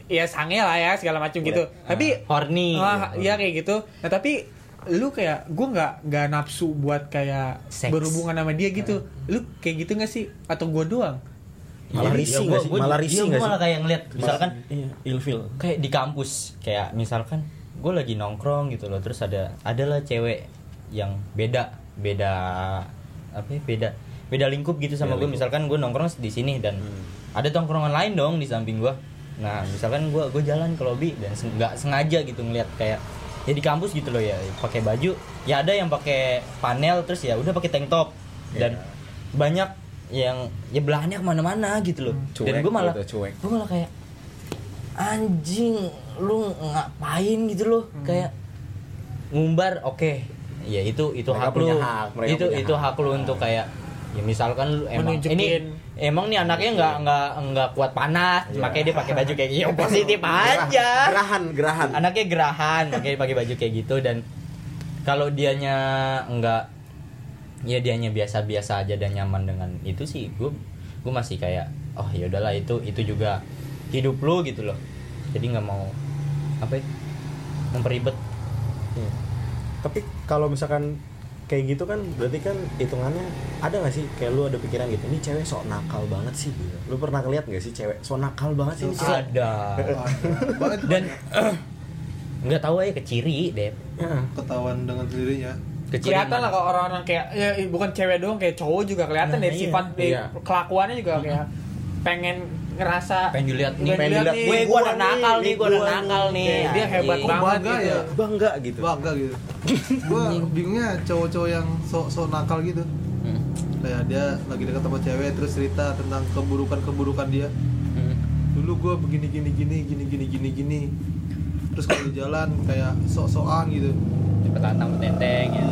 ya sange lah ya segala macam gitu. Tapi horny. Ah, ya kayak gitu. Nah tapi lu kayak gue nggak nggak nafsu buat kayak Seks. berhubungan sama dia gitu. Lu kayak gitu nggak sih? Atau gue doang? Malah Jadi, risih ya, nggak gua- Malah iya, risih nggak sih? malah kayak ngeliat misalkan iya. ilfil. Kayak di kampus kayak misalkan gue lagi nongkrong gitu loh terus ada adalah cewek yang beda beda apa ya, beda beda lingkup gitu sama gue misalkan gue nongkrong di sini dan ada tongkrongan lain dong di samping gue nah misalkan gue gue jalan ke lobby dan nggak sengaja gitu ngeliat kayak ya di kampus gitu loh ya pakai baju. Ya ada yang pakai panel terus ya udah pakai tank top. Dan banyak yang ya belahannya ke mana-mana gitu loh. Dan Cuek gue malah gitu, cuek. gue malah kayak anjing lu ngapain? gitu loh. Kayak ngumbar oke ya itu itu Mereka hak punya lu hak, mereka itu punya itu hak. hak lu untuk kayak ya misalkan lu emang Menunjukin. ini emang nih anaknya nggak nggak nggak kuat panas Iya. makanya dia pakai baju kayak gitu (laughs) positif aja gerahan gerahan anaknya gerahan makanya dia pakai baju kayak gitu dan kalau dianya enggak ya dianya biasa-biasa aja dan nyaman dengan itu sih gue gue masih kayak oh ya udahlah itu itu juga hidup lu gitu loh jadi nggak mau apa ya memperibet Iya. Tapi kalau misalkan kayak gitu kan berarti kan hitungannya ada gak sih? Kayak lu ada pikiran gitu ini cewek sok nakal banget sih gitu. lu pernah ngeliat gak sih cewek sok nakal banget sih? Ini cewek ada. Banget dan (clears throat) nggak tahu aja keciri deh Ya. ketahuan dengan sendirinya. Keciri kelihatan lah kalau orang-orang kayak ya bukan cewek doang kayak cowok juga kelihatan Nah, dari iya. sifat Iya. kelakuannya juga kayak pengen ngerasa pengen dilihat nih. pengen dilihat nih gue Gua nakal nih, gue ada gua nakal nih. Kayak dia hebat banget bangga gitu. ya bangga gitu. Bangga gitu. (laughs) Gue bingungnya cowok-cowok yang sok-sok nakal gitu. Hmm. kayak dia lagi dekat sama cewek terus cerita tentang keburukan-keburukan dia. Hmm. dulu gue begini gini gini gini gini gini gini. Terus kalau di jalan kayak sok-sokan gitu. Di petantang petenteng ya.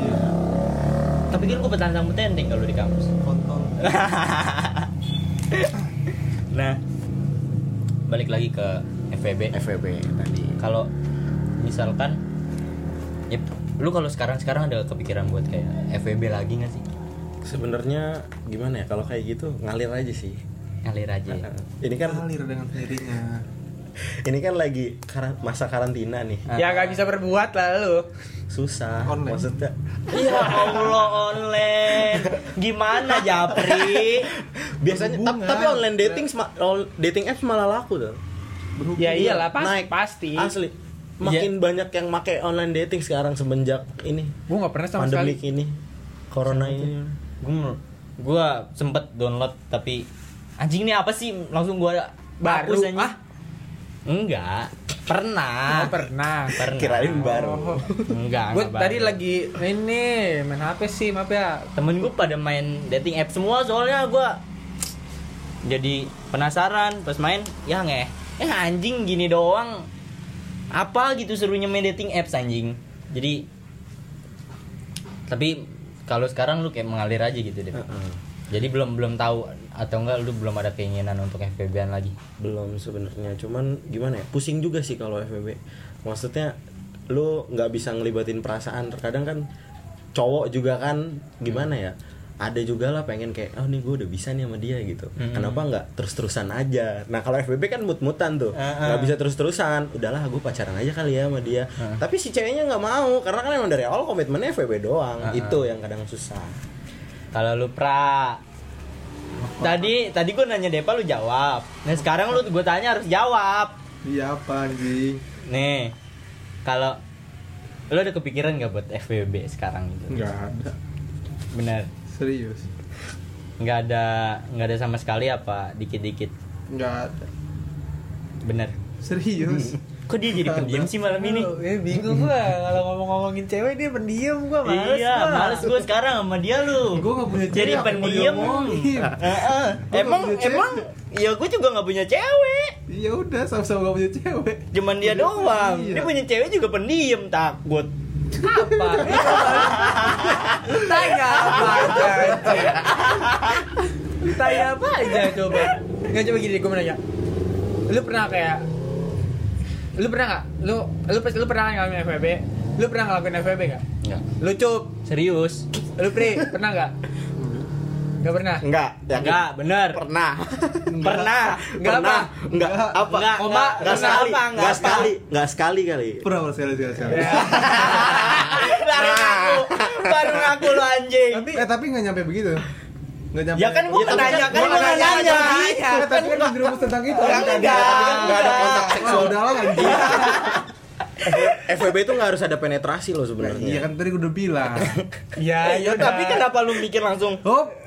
Tapi kan gue petantang petenteng kalau di kampus. Kontol. (laughs) Nah balik lagi ke FVB FVB tadi. Kalau misalkan ya lu kalau sekarang sekarang ada kepikiran buat kayak FVB lagi nggak sih? Sebenarnya gimana ya kalau kayak gitu ngalir aja sih. Ngalir aja. Ya. ini kan ngalir dengan sendirinya. (laughs) Ini kan lagi kar- masa karantina nih. Ya gak bisa berbuat lah lu. Susah Online. maksudnya. Ya Allah online. Gimana Japri (laughs) biasanya tap- tapi online dating dating apps malah laku tuh. Berhubung ya iyalah pas, naik. pasti. Asli. Makin banyak yang make online dating sekarang semenjak ini. Gue nggak pernah sama pandemik sekali. ini. Corona ini. gue gue sempet download tapi anjing ini apa sih? Langsung gue Baru, hapus ah? enggak. Pernah. Oh, pernah. Pernah. Kirain baru. Oh. enggak gue tadi baru. lagi ini main HP sih maaf ya. Temen gue pada main dating app semua soalnya gue jadi penasaran pas main ya nggak eh anjing gini doang. Apa gitu serunya main dating apps anjing? Jadi tapi kalau sekarang lu kayak mengalir aja gitu deh. Heeh. jadi belum belum tahu atau enggak lu belum ada keinginan untuk FPB-an lagi? Belum sebenarnya cuman gimana ya pusing juga sih kalau FVB maksudnya lu nggak bisa ngelibatin perasaan. Terkadang kan cowok juga kan gimana ya ada juga lah pengen kayak oh nih gue udah bisa nih sama dia gitu. Hmm. kenapa nggak terus terusan aja? Nah kalau FVB kan mut mutan tuh. Ah, nggak ah. bisa terus terusan udahlah gue pacaran aja kali ya sama dia. Ah. tapi si ceweknya nggak mau karena kan emang dari awal komitmennya FVB doang. Ah, ah. itu yang kadang susah. Kalau lu pra. Tadi tadi gue nanya Depa lu jawab. Nah sekarang lu gue tanya harus jawab. Iya apa anjing. Nih kalau lu ada kepikiran gak buat FWB sekarang gitu nggak ada. Bener serius? Nggak ada nggak ada sama sekali apa dikit-dikit. Nggak ada. Bener. Serius? (laughs) Kok dia jadi pendiam sih malam ini? Oh, eh, bingung gua. Kalau ngomong-ngomongin cewek dia pendiam. Gua males iya gua. males gue sekarang sama dia lu. Gua nggak punya jadi cewek, mau pendiam? Heeh. Gua emang emang ya gue juga nggak punya cewek. Iya udah sama-sama gak punya cewek. Cuman dia doang. Iya. dia punya cewek juga pendiam takut apa tanya apa aja tanya apa aja coba. Nggak coba gini gue mau nanya. Lu pernah kayak lu pernah nggak? Lu lu lu pernah ngalamin FWB lu pernah ngelakuin FWB nggak? Enggak. lu cup. Serius. Lu pri pernah nggak nggak pernah? Enggak yakin? enggak bener. pernah. Pernah. Enggak pernah. apa? enggak apa? Enggak, Koma, enggak, Enggak enggak sekali, enggak enggak sekali, enggak sekali kali. pernah sekali sekali sekali. Baru ngaku. Baru ngaku lu anjing. Tapi eh tapi nggak nyampe begitu. Nggak nyampe. Ya kan gua Ya, nanya kan kan gua nanya. Eh, tapi kan dirumus tentang itu. Ya, kan enggak. tadi. Enggak ada kontak seksual. udah lah anjing FWB itu nggak harus ada penetrasi loh iya sebenarnya. kan tadi gue udah bilang. (laughs) Ya ya tapi kenapa lu mikir langsung hop. (laughs)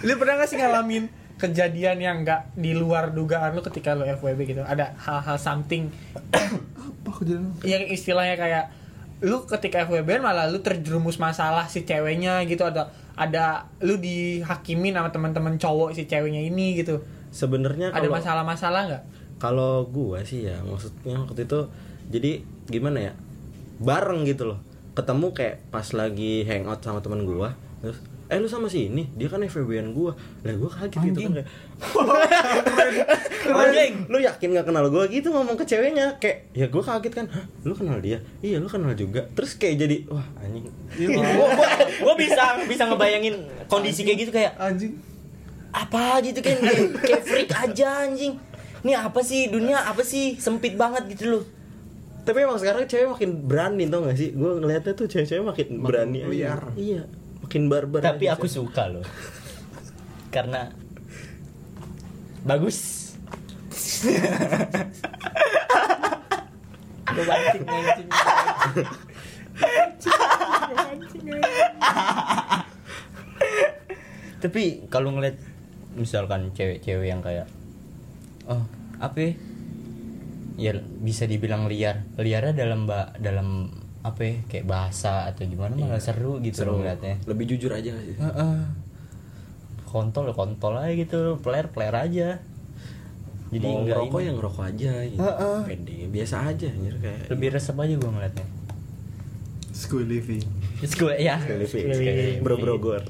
Lu pernah gak sih ngalamin kejadian yang nggak di luar dugaan lu ketika lu FWB gitu? Ada hal-hal something. (coughs) Apa kejadian yang istilahnya kayak lu ketika FWB malah lu terjerumus masalah si ceweknya gitu ada ada lu dihakimin sama teman-teman cowok si ceweknya ini gitu. Sebenarnya ada masalah-masalah nggak kalau gua sih ya maksudnya waktu itu jadi gimana ya? Bareng gitu loh. Ketemu kayak pas lagi hangout sama teman gua. Terus eh lu sama si ini dia kan FWB-an gua. Lah gua kaget gitu kan. (laughs) Kayak Anjing. lu yakin gak kenal gua? Gitu ngomong ke ceweknya kayak ya gua kaget kan. Hah, lu kenal dia? Iya lu kenal juga. Terus kayak jadi wah anjing. Gua, gua, gua bisa bisa ngebayangin kondisi kayak gitu kayak anjing. Apa? gitu kan. Kayak, kayak freak aja anjing ini apa sih? Dunia apa sih? Sempit banget gitu loh. Tapi emang sekarang cewek makin berani tau gak sih? Gue ngeliatnya tuh cewek-cewek makin, Makin berani aja. liar. iya makin barbar tapi aku cewek. suka loh. Karena bagus. Gua bancing anjing. Tapi kalau ngeliat misalkan cewek-cewek yang kayak oh apa ya? ya bisa dibilang liar liarnya dalam ba dalam apa ya, kayak bahasa atau gimana malah seru gitu Seru. loh ngeliatnya lebih jujur aja nggak sih Heeh. kontol kontol aja gitu player player aja jadi mau enggak ngerokok ini. yang ngerokok aja gitu. Heeh. pede biasa aja anjir kayak lebih resep aja gua ngeliatnya School living. Terus gue ya Sekali living. Sekali bro bro living. gor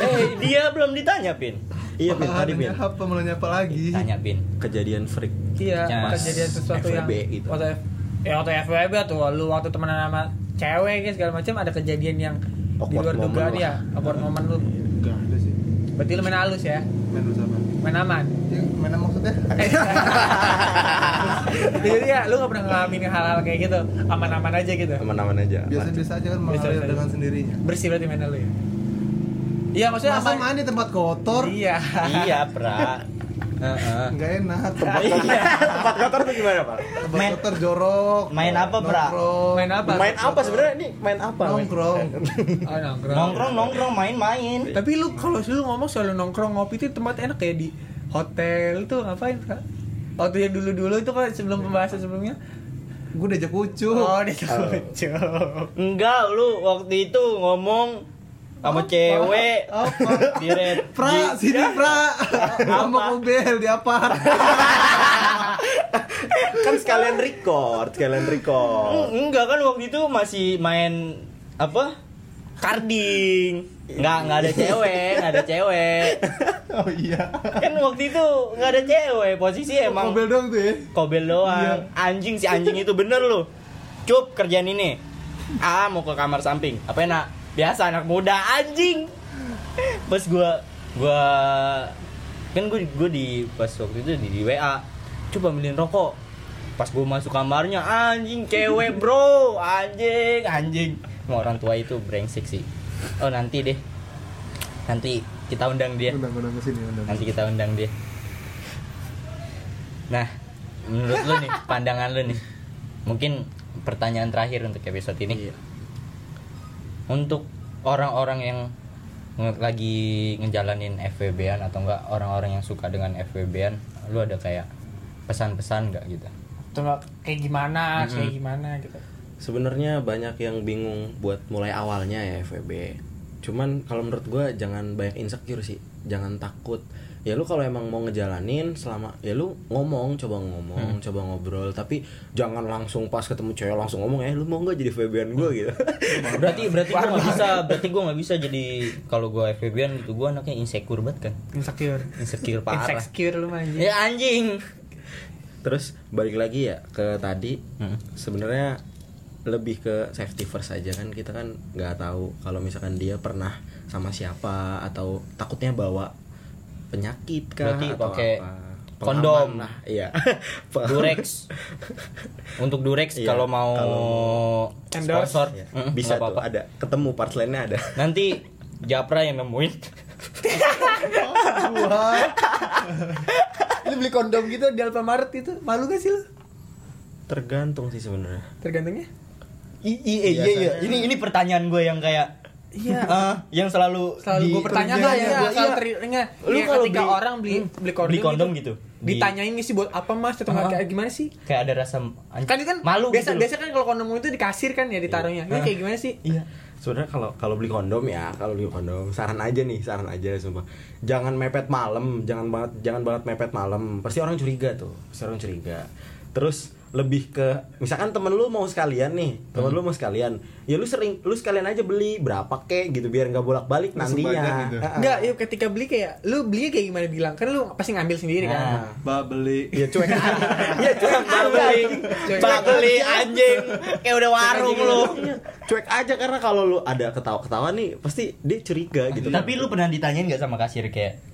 eh dia belum ditanya pin iya pin tadi Nanya apa mau nanya apa lagi? tanya pin kejadian freak. Iya, Mas kejadian sesuatu yang FWB gitu. waktu F- ya waktu FWB tuh lu waktu temenan sama cewek gitu segala macam ada kejadian yang di Awkward luar moment dugaan ya awkward moment lu. Enggak ada sih. berarti lu main halus ya? Main lu sama. main aman? Ya, mana maksudnya? (laughs) jadi ya lu gak pernah ngalamin hal-hal kayak gitu? Aman-aman aja gitu? Aman-aman aja. Biasa-biasa aja kan mengalir dengan sendirinya. bersih berarti main lu ya iya maksudnya Masa main di tempat kotor? iya iya pra Heeh. Enggak enak. Iya. tempat kotor tuh gimana pak Tempat Main- kotor jorok. main apa, Pra? Nongkrong. main apa main apa sebenarnya ini main apa Nongkrong. oh, nongkrong nongkrong nongkrong main-main tapi lu kalau lu ngomong soal nongkrong ngopi itu tempat enak kayak di hotel tuh ngapain kak waktu yang dulu dulu itu kan sebelum pembahasan sebelumnya Gue diajak kucu. oh dia lucu enggak lu waktu itu ngomong sama cewek. Apa? (laughs) di red Pra, di- sini pra. Sama mobil di apa? (laughs) kan sekalian record sekalian record. Eng- enggak kan waktu itu masih main apa? Karding nggak nggak ada cewek nggak ada cewek. (laughs) Oh iya. kan waktu itu nggak ada cewek posisi emang Mobil dong tuh ya. kobel doang. Iya. anjing si anjing itu bener lu cup kerjaan ini. Ah mau ke kamar samping. Apa enak biasa anak muda anjing. Pas gua gua kan gue gue di pas waktu itu di, di WA coba ambilin rokok. Pas gue masuk kamarnya anjing cewek bro. Anjing anjing. Emang orang tua itu brengsek sih. Oh nanti deh. Nanti kita undang dia. Undang undang ke sini undang. nanti kita undang dia. Nah menurut lu nih pandangan lu nih. Mungkin pertanyaan terakhir untuk episode ini. Iya. Untuk orang-orang yang nge- lagi ngejalanin FWB-an atau enggak orang-orang yang suka dengan FWB-an lu ada kayak pesan-pesan nggak gitu? Tuh nggak kayak gimana Mm-mm. kayak gimana gitu. Sebenarnya banyak yang bingung buat mulai awalnya ya FWB cuman kalau menurut gua jangan banyak insecure sih. Jangan takut ya lu kalau emang mau ngejalanin selama ya lu ngomong coba ngomong coba ngobrol. Tapi jangan langsung pas ketemu cewek langsung ngomong eh lu mau nggak jadi FWB-an gua? Gitu. (laughs) Berarti berarti gua nggak bisa berarti gua nggak bisa jadi kalau gua FWB-an gitu gua anaknya insecure banget kan? Insecure. Insecure parah. Insecure lu anjing ya anjing. Terus balik lagi ya ke tadi Hmm. sebenarnya lebih ke safety first aja kan. Kita kan nggak tahu kalau misalkan dia pernah sama siapa atau takutnya bawa penyakit kah Berarti atau pakai apa. kondom. Lah iya. (laughs) Durex. Untuk Durex Iya, kalau mau Endorse. sponsor Iya, mm, bisa nggak tuh ada. Ketemu parts lainnya ada. (laughs) Nanti Japra yang nemuin. (laughs) Gua. lu beli kondom gitu di Alfamart itu malu gak sih lu? Tergantung sih sebenarnya. Tergantungnya? I- i- iya iya. Biasanya- ini ini pertanyaan gue yang kayak Iya. (laughs) ah, yang selalu selalu gue pertanyakan Iya, ya, iya. selalu teringat Lu kalau ketika beli- orang beli beli kondom, beli kondom gitu, di- ditanyain sih buat apa mas atau Ah. kayak gimana sih? Kayak ada rasa anj- kan itu kan malu biasa gitu biasa kan kalau kondom itu di kasir kan ya ditaruhnya. Ini Ah. kayak gimana sih? Iya. Sebenarnya kalau kalau beli kondom ya kalau beli kondom saran aja nih saran aja sumpah. Jangan mepet malam jangan banget jangan banget mepet malam. Pasti orang curiga tuh pasti orang curiga. Terus lebih ke misalkan temen lu mau sekalian nih temen lu mau sekalian ya lu sering lu sekalian aja beli berapa kek gitu biar nggak bolak balik nantinya. gitu. Ya ketika beli kayak lu belinya kayak gimana bilang? Kan lu pasti ngambil sendiri kan. Nah. Mbak beli. ya cuek aja. (laughs) Ya cuek Mbak aja. beli. Mbak aja. beli anjing. Kayak udah warung lu. Iya, cuek aja karena kalau lu ada ketawa-ketawa nih pasti dia curiga gitu. Tapi lu pernah ditanyain nggak sama kasir kayak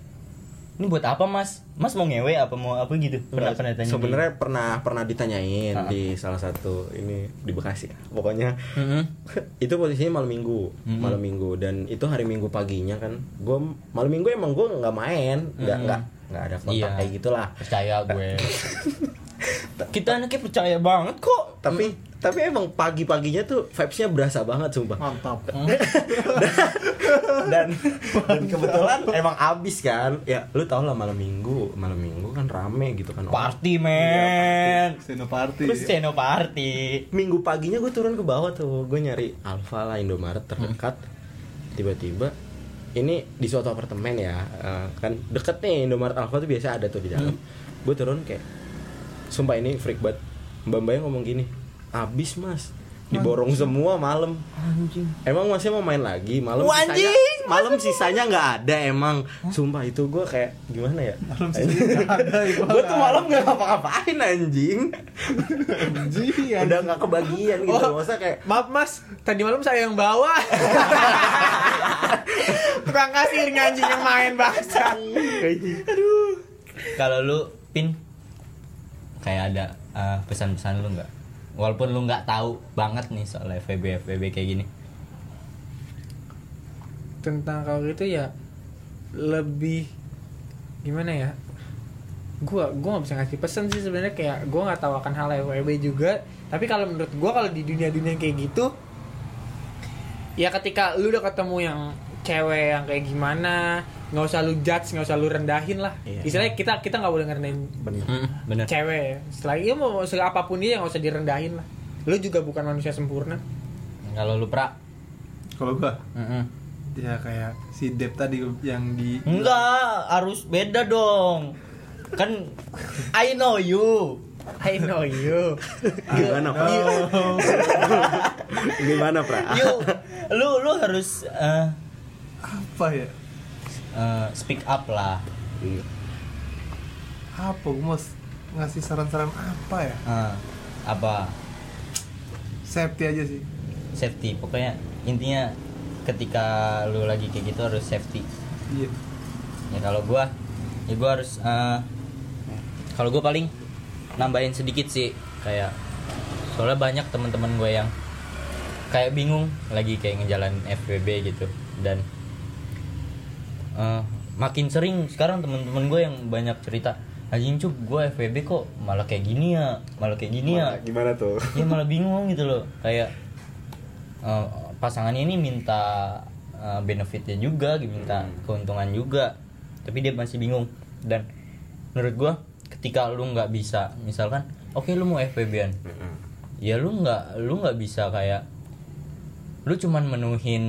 ini buat apa mas mas mau ngewe apa mau apa gitu pernah pernah tanya sebenarnya pernah pernah ditanyain Ah. di salah satu ini di Bekasi pokoknya Mm-mm. (laughs) itu posisinya malam minggu Mhm. malam minggu dan itu hari minggu paginya kan gue malam minggu emang gue nggak main nggak Mhm. nggak nggak ada kontak Iya. kayak gitulah percaya gue (laughs) kita anaknya percaya banget kok. Tapi tapi emang pagi-paginya tuh vibes-nya berasa banget sumpah. Mantap. (laughs) Dan dan kebetulan emang abis kan. Ya lu tau lah malam minggu malam minggu kan rame gitu kan. Party men. Senoparty Terus Seno party. minggu paginya gue turun ke bawah tuh. Gue nyari Alfa lah Indomaret terdekat. Tiba-tiba ini di suatu apartemen ya eh, kan deket nih Indomaret Alfa tuh biasa ada tuh di dalam. Gue turun kayak sumpah ini freak banget. Mbak mbaknya ngomong gini abis mas. Diborong semua malam. Anjing. emang masih mau main lagi? Malam Wah, sisanya anjing! malam sisanya nggak ada emang. Sumpah itu gue kayak gimana ya? Malam sisanya nggak ada (laughs) ya, gue tuh malam nggak ngapa-ngapain anjing. Anjing udah nggak kebagian gitu Oh. masa kayak Maaf mas, tadi malam saya yang bawa. (laughs) Tukang kasir anjing yang main bangsa. Kalau lu pin kayak ada uh, pesan-pesan lu nggak? Walaupun lu nggak tahu banget nih soal FVB FVB kayak gini. Tentang kalau itu ya lebih gimana ya? Gua gua nggak bisa ngasih pesan sih sebenarnya kayak gua nggak tahu akan hal FWB juga. Tapi kalau menurut gua kalau di dunia-dunia kayak gitu ya ketika lu udah ketemu yang cewek yang kayak gimana nggak usah lu judge nggak usah lu rendahin lah. Iya. istilahnya kita kita nggak boleh ngerendahin bener. Bener. cewek. Setelah itu mau se- apa pun dia nggak usah direndahin lah. Lu juga bukan manusia sempurna. Kalau lu pra, kalau gua? Mm-mm. ya kayak si Dep tadi yang di enggak harus beda dong. Kan I know you. I know you. (laughs) Gimana pra? Gimana pra? You lu lu harus uh, apa ya? Uh, speak up lah. Iya. apa? Gua mau ngasih saran-saran apa ya? Uh, apa? Safety aja sih. Safety. Pokoknya intinya ketika lu lagi kayak gitu harus safety. Iya. Ya kalau gua ya gua harus eh, kalau gua paling nambahin sedikit sih kayak soalnya banyak teman-teman gue yang kayak bingung lagi kayak ngejalan FWB gitu. Dan eh, makin sering sekarang teman-teman gue yang banyak cerita anjing cuk gue FWB kok malah kayak gini ya malah kayak gini ya. Gimana tuh? Dia (laughs) malah bingung gitu loh. Kayak eh, pasangannya ini minta eh, benefitnya juga minta keuntungan juga tapi dia masih bingung. Dan menurut gua ketika lu nggak bisa misalkan oke lu mau FPB-an ya lu nggak lu nggak bisa kayak lu cuman menuhin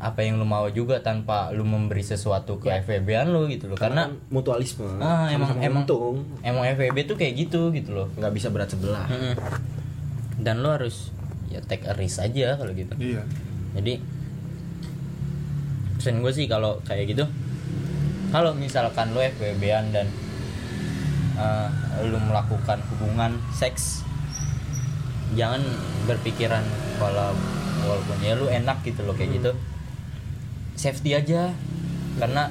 apa yang lu mau juga tanpa lu memberi sesuatu ke FPB-an lu gitu loh. Karena mutualisme. Ah, emang sama-sama emang untung. emang FPB tuh kayak gitu gitu loh. Nggak bisa berat sebelah. Mm-mm. dan lo harus ya take a risk aja kalau gitu. Iya. Jadi pesan gue sih kalau kayak gitu kalau misalkan lo FWB-an dan uh, lo melakukan hubungan seks jangan berpikiran kalau walaupun ya lu enak gitu loh kayak gitu safety aja karena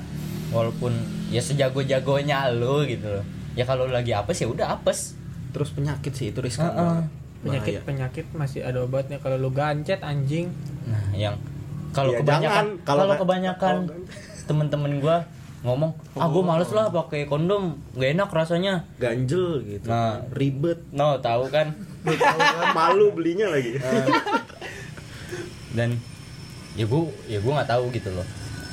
walaupun ya sejago-jagonya lo gitu loh ya kalau lu lagi apes ya udah apes terus penyakit sih itu riskan Heeh. banget penyakit Bahaya. penyakit masih ada obatnya kalau lu gancet anjing Nah, yang kalau Ya, kebanyakan. Kalau kebanyakan temen-temen gua ngomong, "Ah, gua males lah pakai kondom, gak enak rasanya." ganjel gitu Nah. ribet No, tahu kan? (laughs) malu belinya lagi Dan ya gua ya gua nggak tahu gitu loh.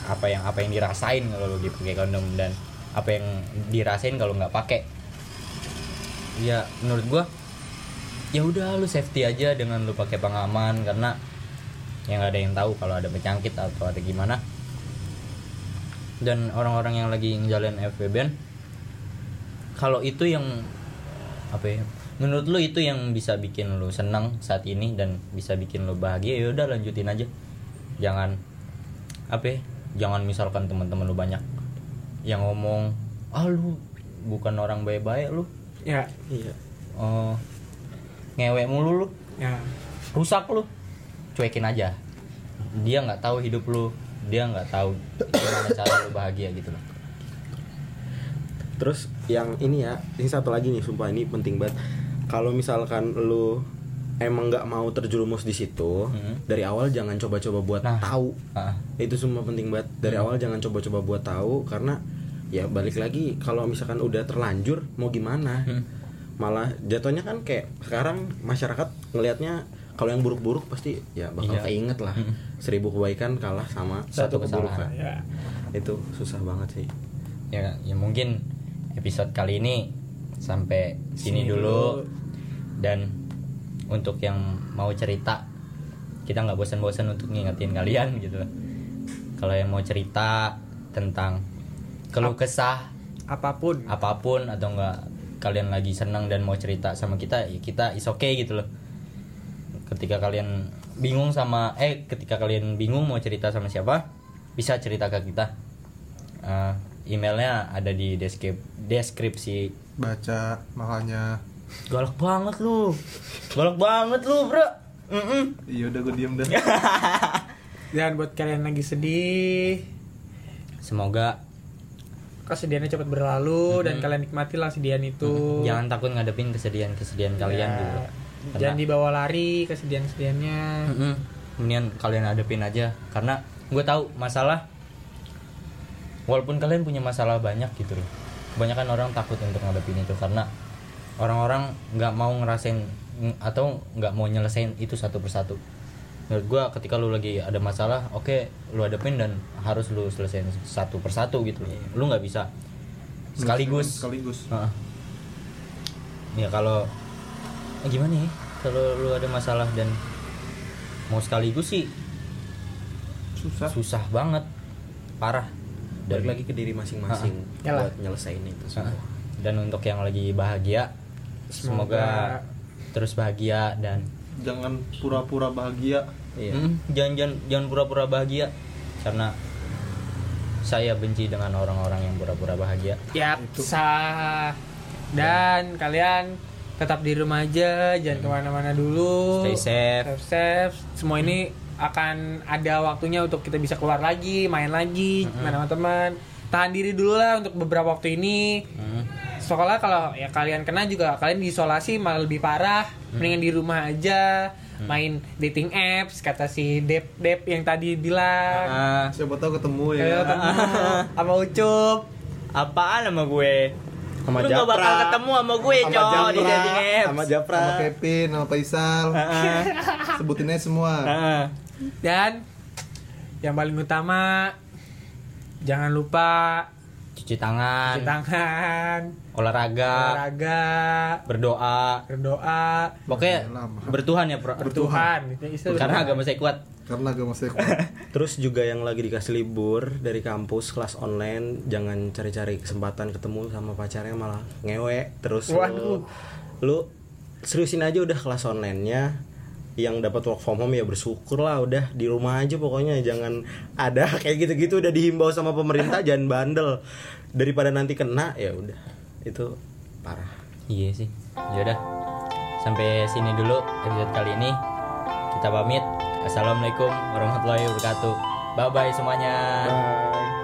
Apa yang apa yang dirasain kalau lagi pakai kondom dan apa yang dirasain kalau nggak pakai. Ya, menurut gua ya udah lu safety aja dengan lu pakai pengaman karena yang ada yang tahu kalau ada penyakit atau ada gimana dan orang-orang yang lagi ngejalin FWB kalau itu yang apa ya menurut lu itu yang bisa bikin lu senang saat ini dan bisa bikin lu bahagia? Ya udah lanjutin aja. Jangan apa ya, jangan misalkan teman-teman lu banyak yang ngomong ah lu bukan orang baik-baik lu. Ya iya. Oh ngewek mulu lu. Ya. Rusak lu. Cuekin aja. Dia nggak tahu hidup lu. Dia nggak tahu gimana cara lu bahagia gitu loh. Terus yang ini ya ini satu lagi nih sumpah ini penting banget kalau misalkan lu emang nggak mau terjerumus di situ Hmm. dari awal jangan coba-coba buat Nah. tahu. Ah, itu semua penting banget. Dari awal jangan coba-coba buat tahu karena ya balik lagi kalau misalkan udah terlanjur mau gimana? Hmm. malah jatuhnya kan kayak sekarang masyarakat ngelihatnya kalau yang buruk-buruk pasti ya bakal Iya. keinget lah. Seribu kebaikan kalah sama Satu satu, keburukan. Ya itu susah banget sih. Ya ya mungkin episode kali ini sampai sini, Sini dulu. dulu. dan untuk yang mau cerita kita nggak bosan-bosan untuk ngingetin kalian (laughs) gitu kalau yang mau cerita tentang keluh kesah apa pun apa pun atau enggak kalian lagi senang dan mau cerita sama kita ya kita is okay gitu loh ketika kalian bingung sama eh ketika kalian bingung mau cerita sama siapa bisa cerita ke kita Eh, emailnya ada di deskrip deskripsi baca makanya. Galak banget lu. Galak banget lu bro. Mm-mm. iya udah gue diem dah. (laughs) Dan buat kalian lagi sedih semoga. kesedihannya cepat berlalu dan kalian nikmatilah kesedihan itu. Jangan takut ngadepin kesedihan kesedihan kalian Ya, gitu Karena- jangan dibawa lari kesedihan kesedihannya Mm-mm. Mendingan kalian hadapin aja. Karena gue tahu masalah walaupun kalian punya masalah banyak gitu loh kebanyakan orang takut untuk ngadepin itu karena orang-orang nggak mau ngerasain ng- atau nggak mau nyelesain itu satu persatu. Menurut gue ketika lu lagi ada masalah oke lu hadapin dan harus lu selesaiin satu persatu gitu loh. Lu nggak bisa. Sekaligus. sekaligus. Heeh. ya kalau eh, gimana ya? Kalau lu ada masalah dan mau sekaligus sih susah. susah banget. Parah balik dari lagi ke diri masing-masing Yalah. buat nyelesain itu semua. Dan untuk yang lagi bahagia semoga, Semoga- terus bahagia dan jangan pura-pura bahagia. Iya. Mm, jangan jangan jangan pura-pura bahagia karena saya benci dengan orang-orang yang pura-pura bahagia. Ya sah. Dan kalian tetap di rumah aja jangan ke mana-mana dulu. Stay safe. Stay safe. Semua ini akan ada waktunya untuk kita bisa keluar lagi main lagi main sama teman tahan diri dulu lah untuk beberapa waktu ini. Mm. soalnya kalau ya kalian kena juga kalian diisolasi malah lebih parah. Mendingan di rumah aja main dating apps kata si Dep Dep yang tadi bilang. Ah, siapa tahu ketemu ya. Ayo ketemu. (laughs) Sama Ucup. Apaan sama gue? Sama lu gak bakal Japra. ketemu sama gue sama cowok di Japra. dating apps. Sama Japra. Sama Kevin sama Faisal. Heeh. sebutin aja semua. Heeh. Dan yang paling utama jangan lupa cuci tangan, cuci tangan. Olahraga, olahraga. Berdoa. Berdoa. Pokoknya bertuhan ya bro bertuhan. Itu istilah karena bertuhan. agama saya kuat. Karena agak masih (laughs) Terus juga yang lagi dikasih libur dari kampus kelas online jangan cari-cari kesempatan ketemu sama pacarnya malah ngewe terus. Lu- Waduh. lu seriusin aja udah kelas online-nya yang dapat work from home ya bersyukur lah udah di rumah aja pokoknya. Jangan ada (laughs) kayak gitu-gitu udah dihimbau sama pemerintah (laughs) jangan bandel. Daripada nanti kena ya udah. Itu parah. Iya sih. Yaudah sampai sini dulu episode kali ini. Kita pamit. Assalamualaikum warahmatullahi wabarakatuh. Bye bye semuanya. Bye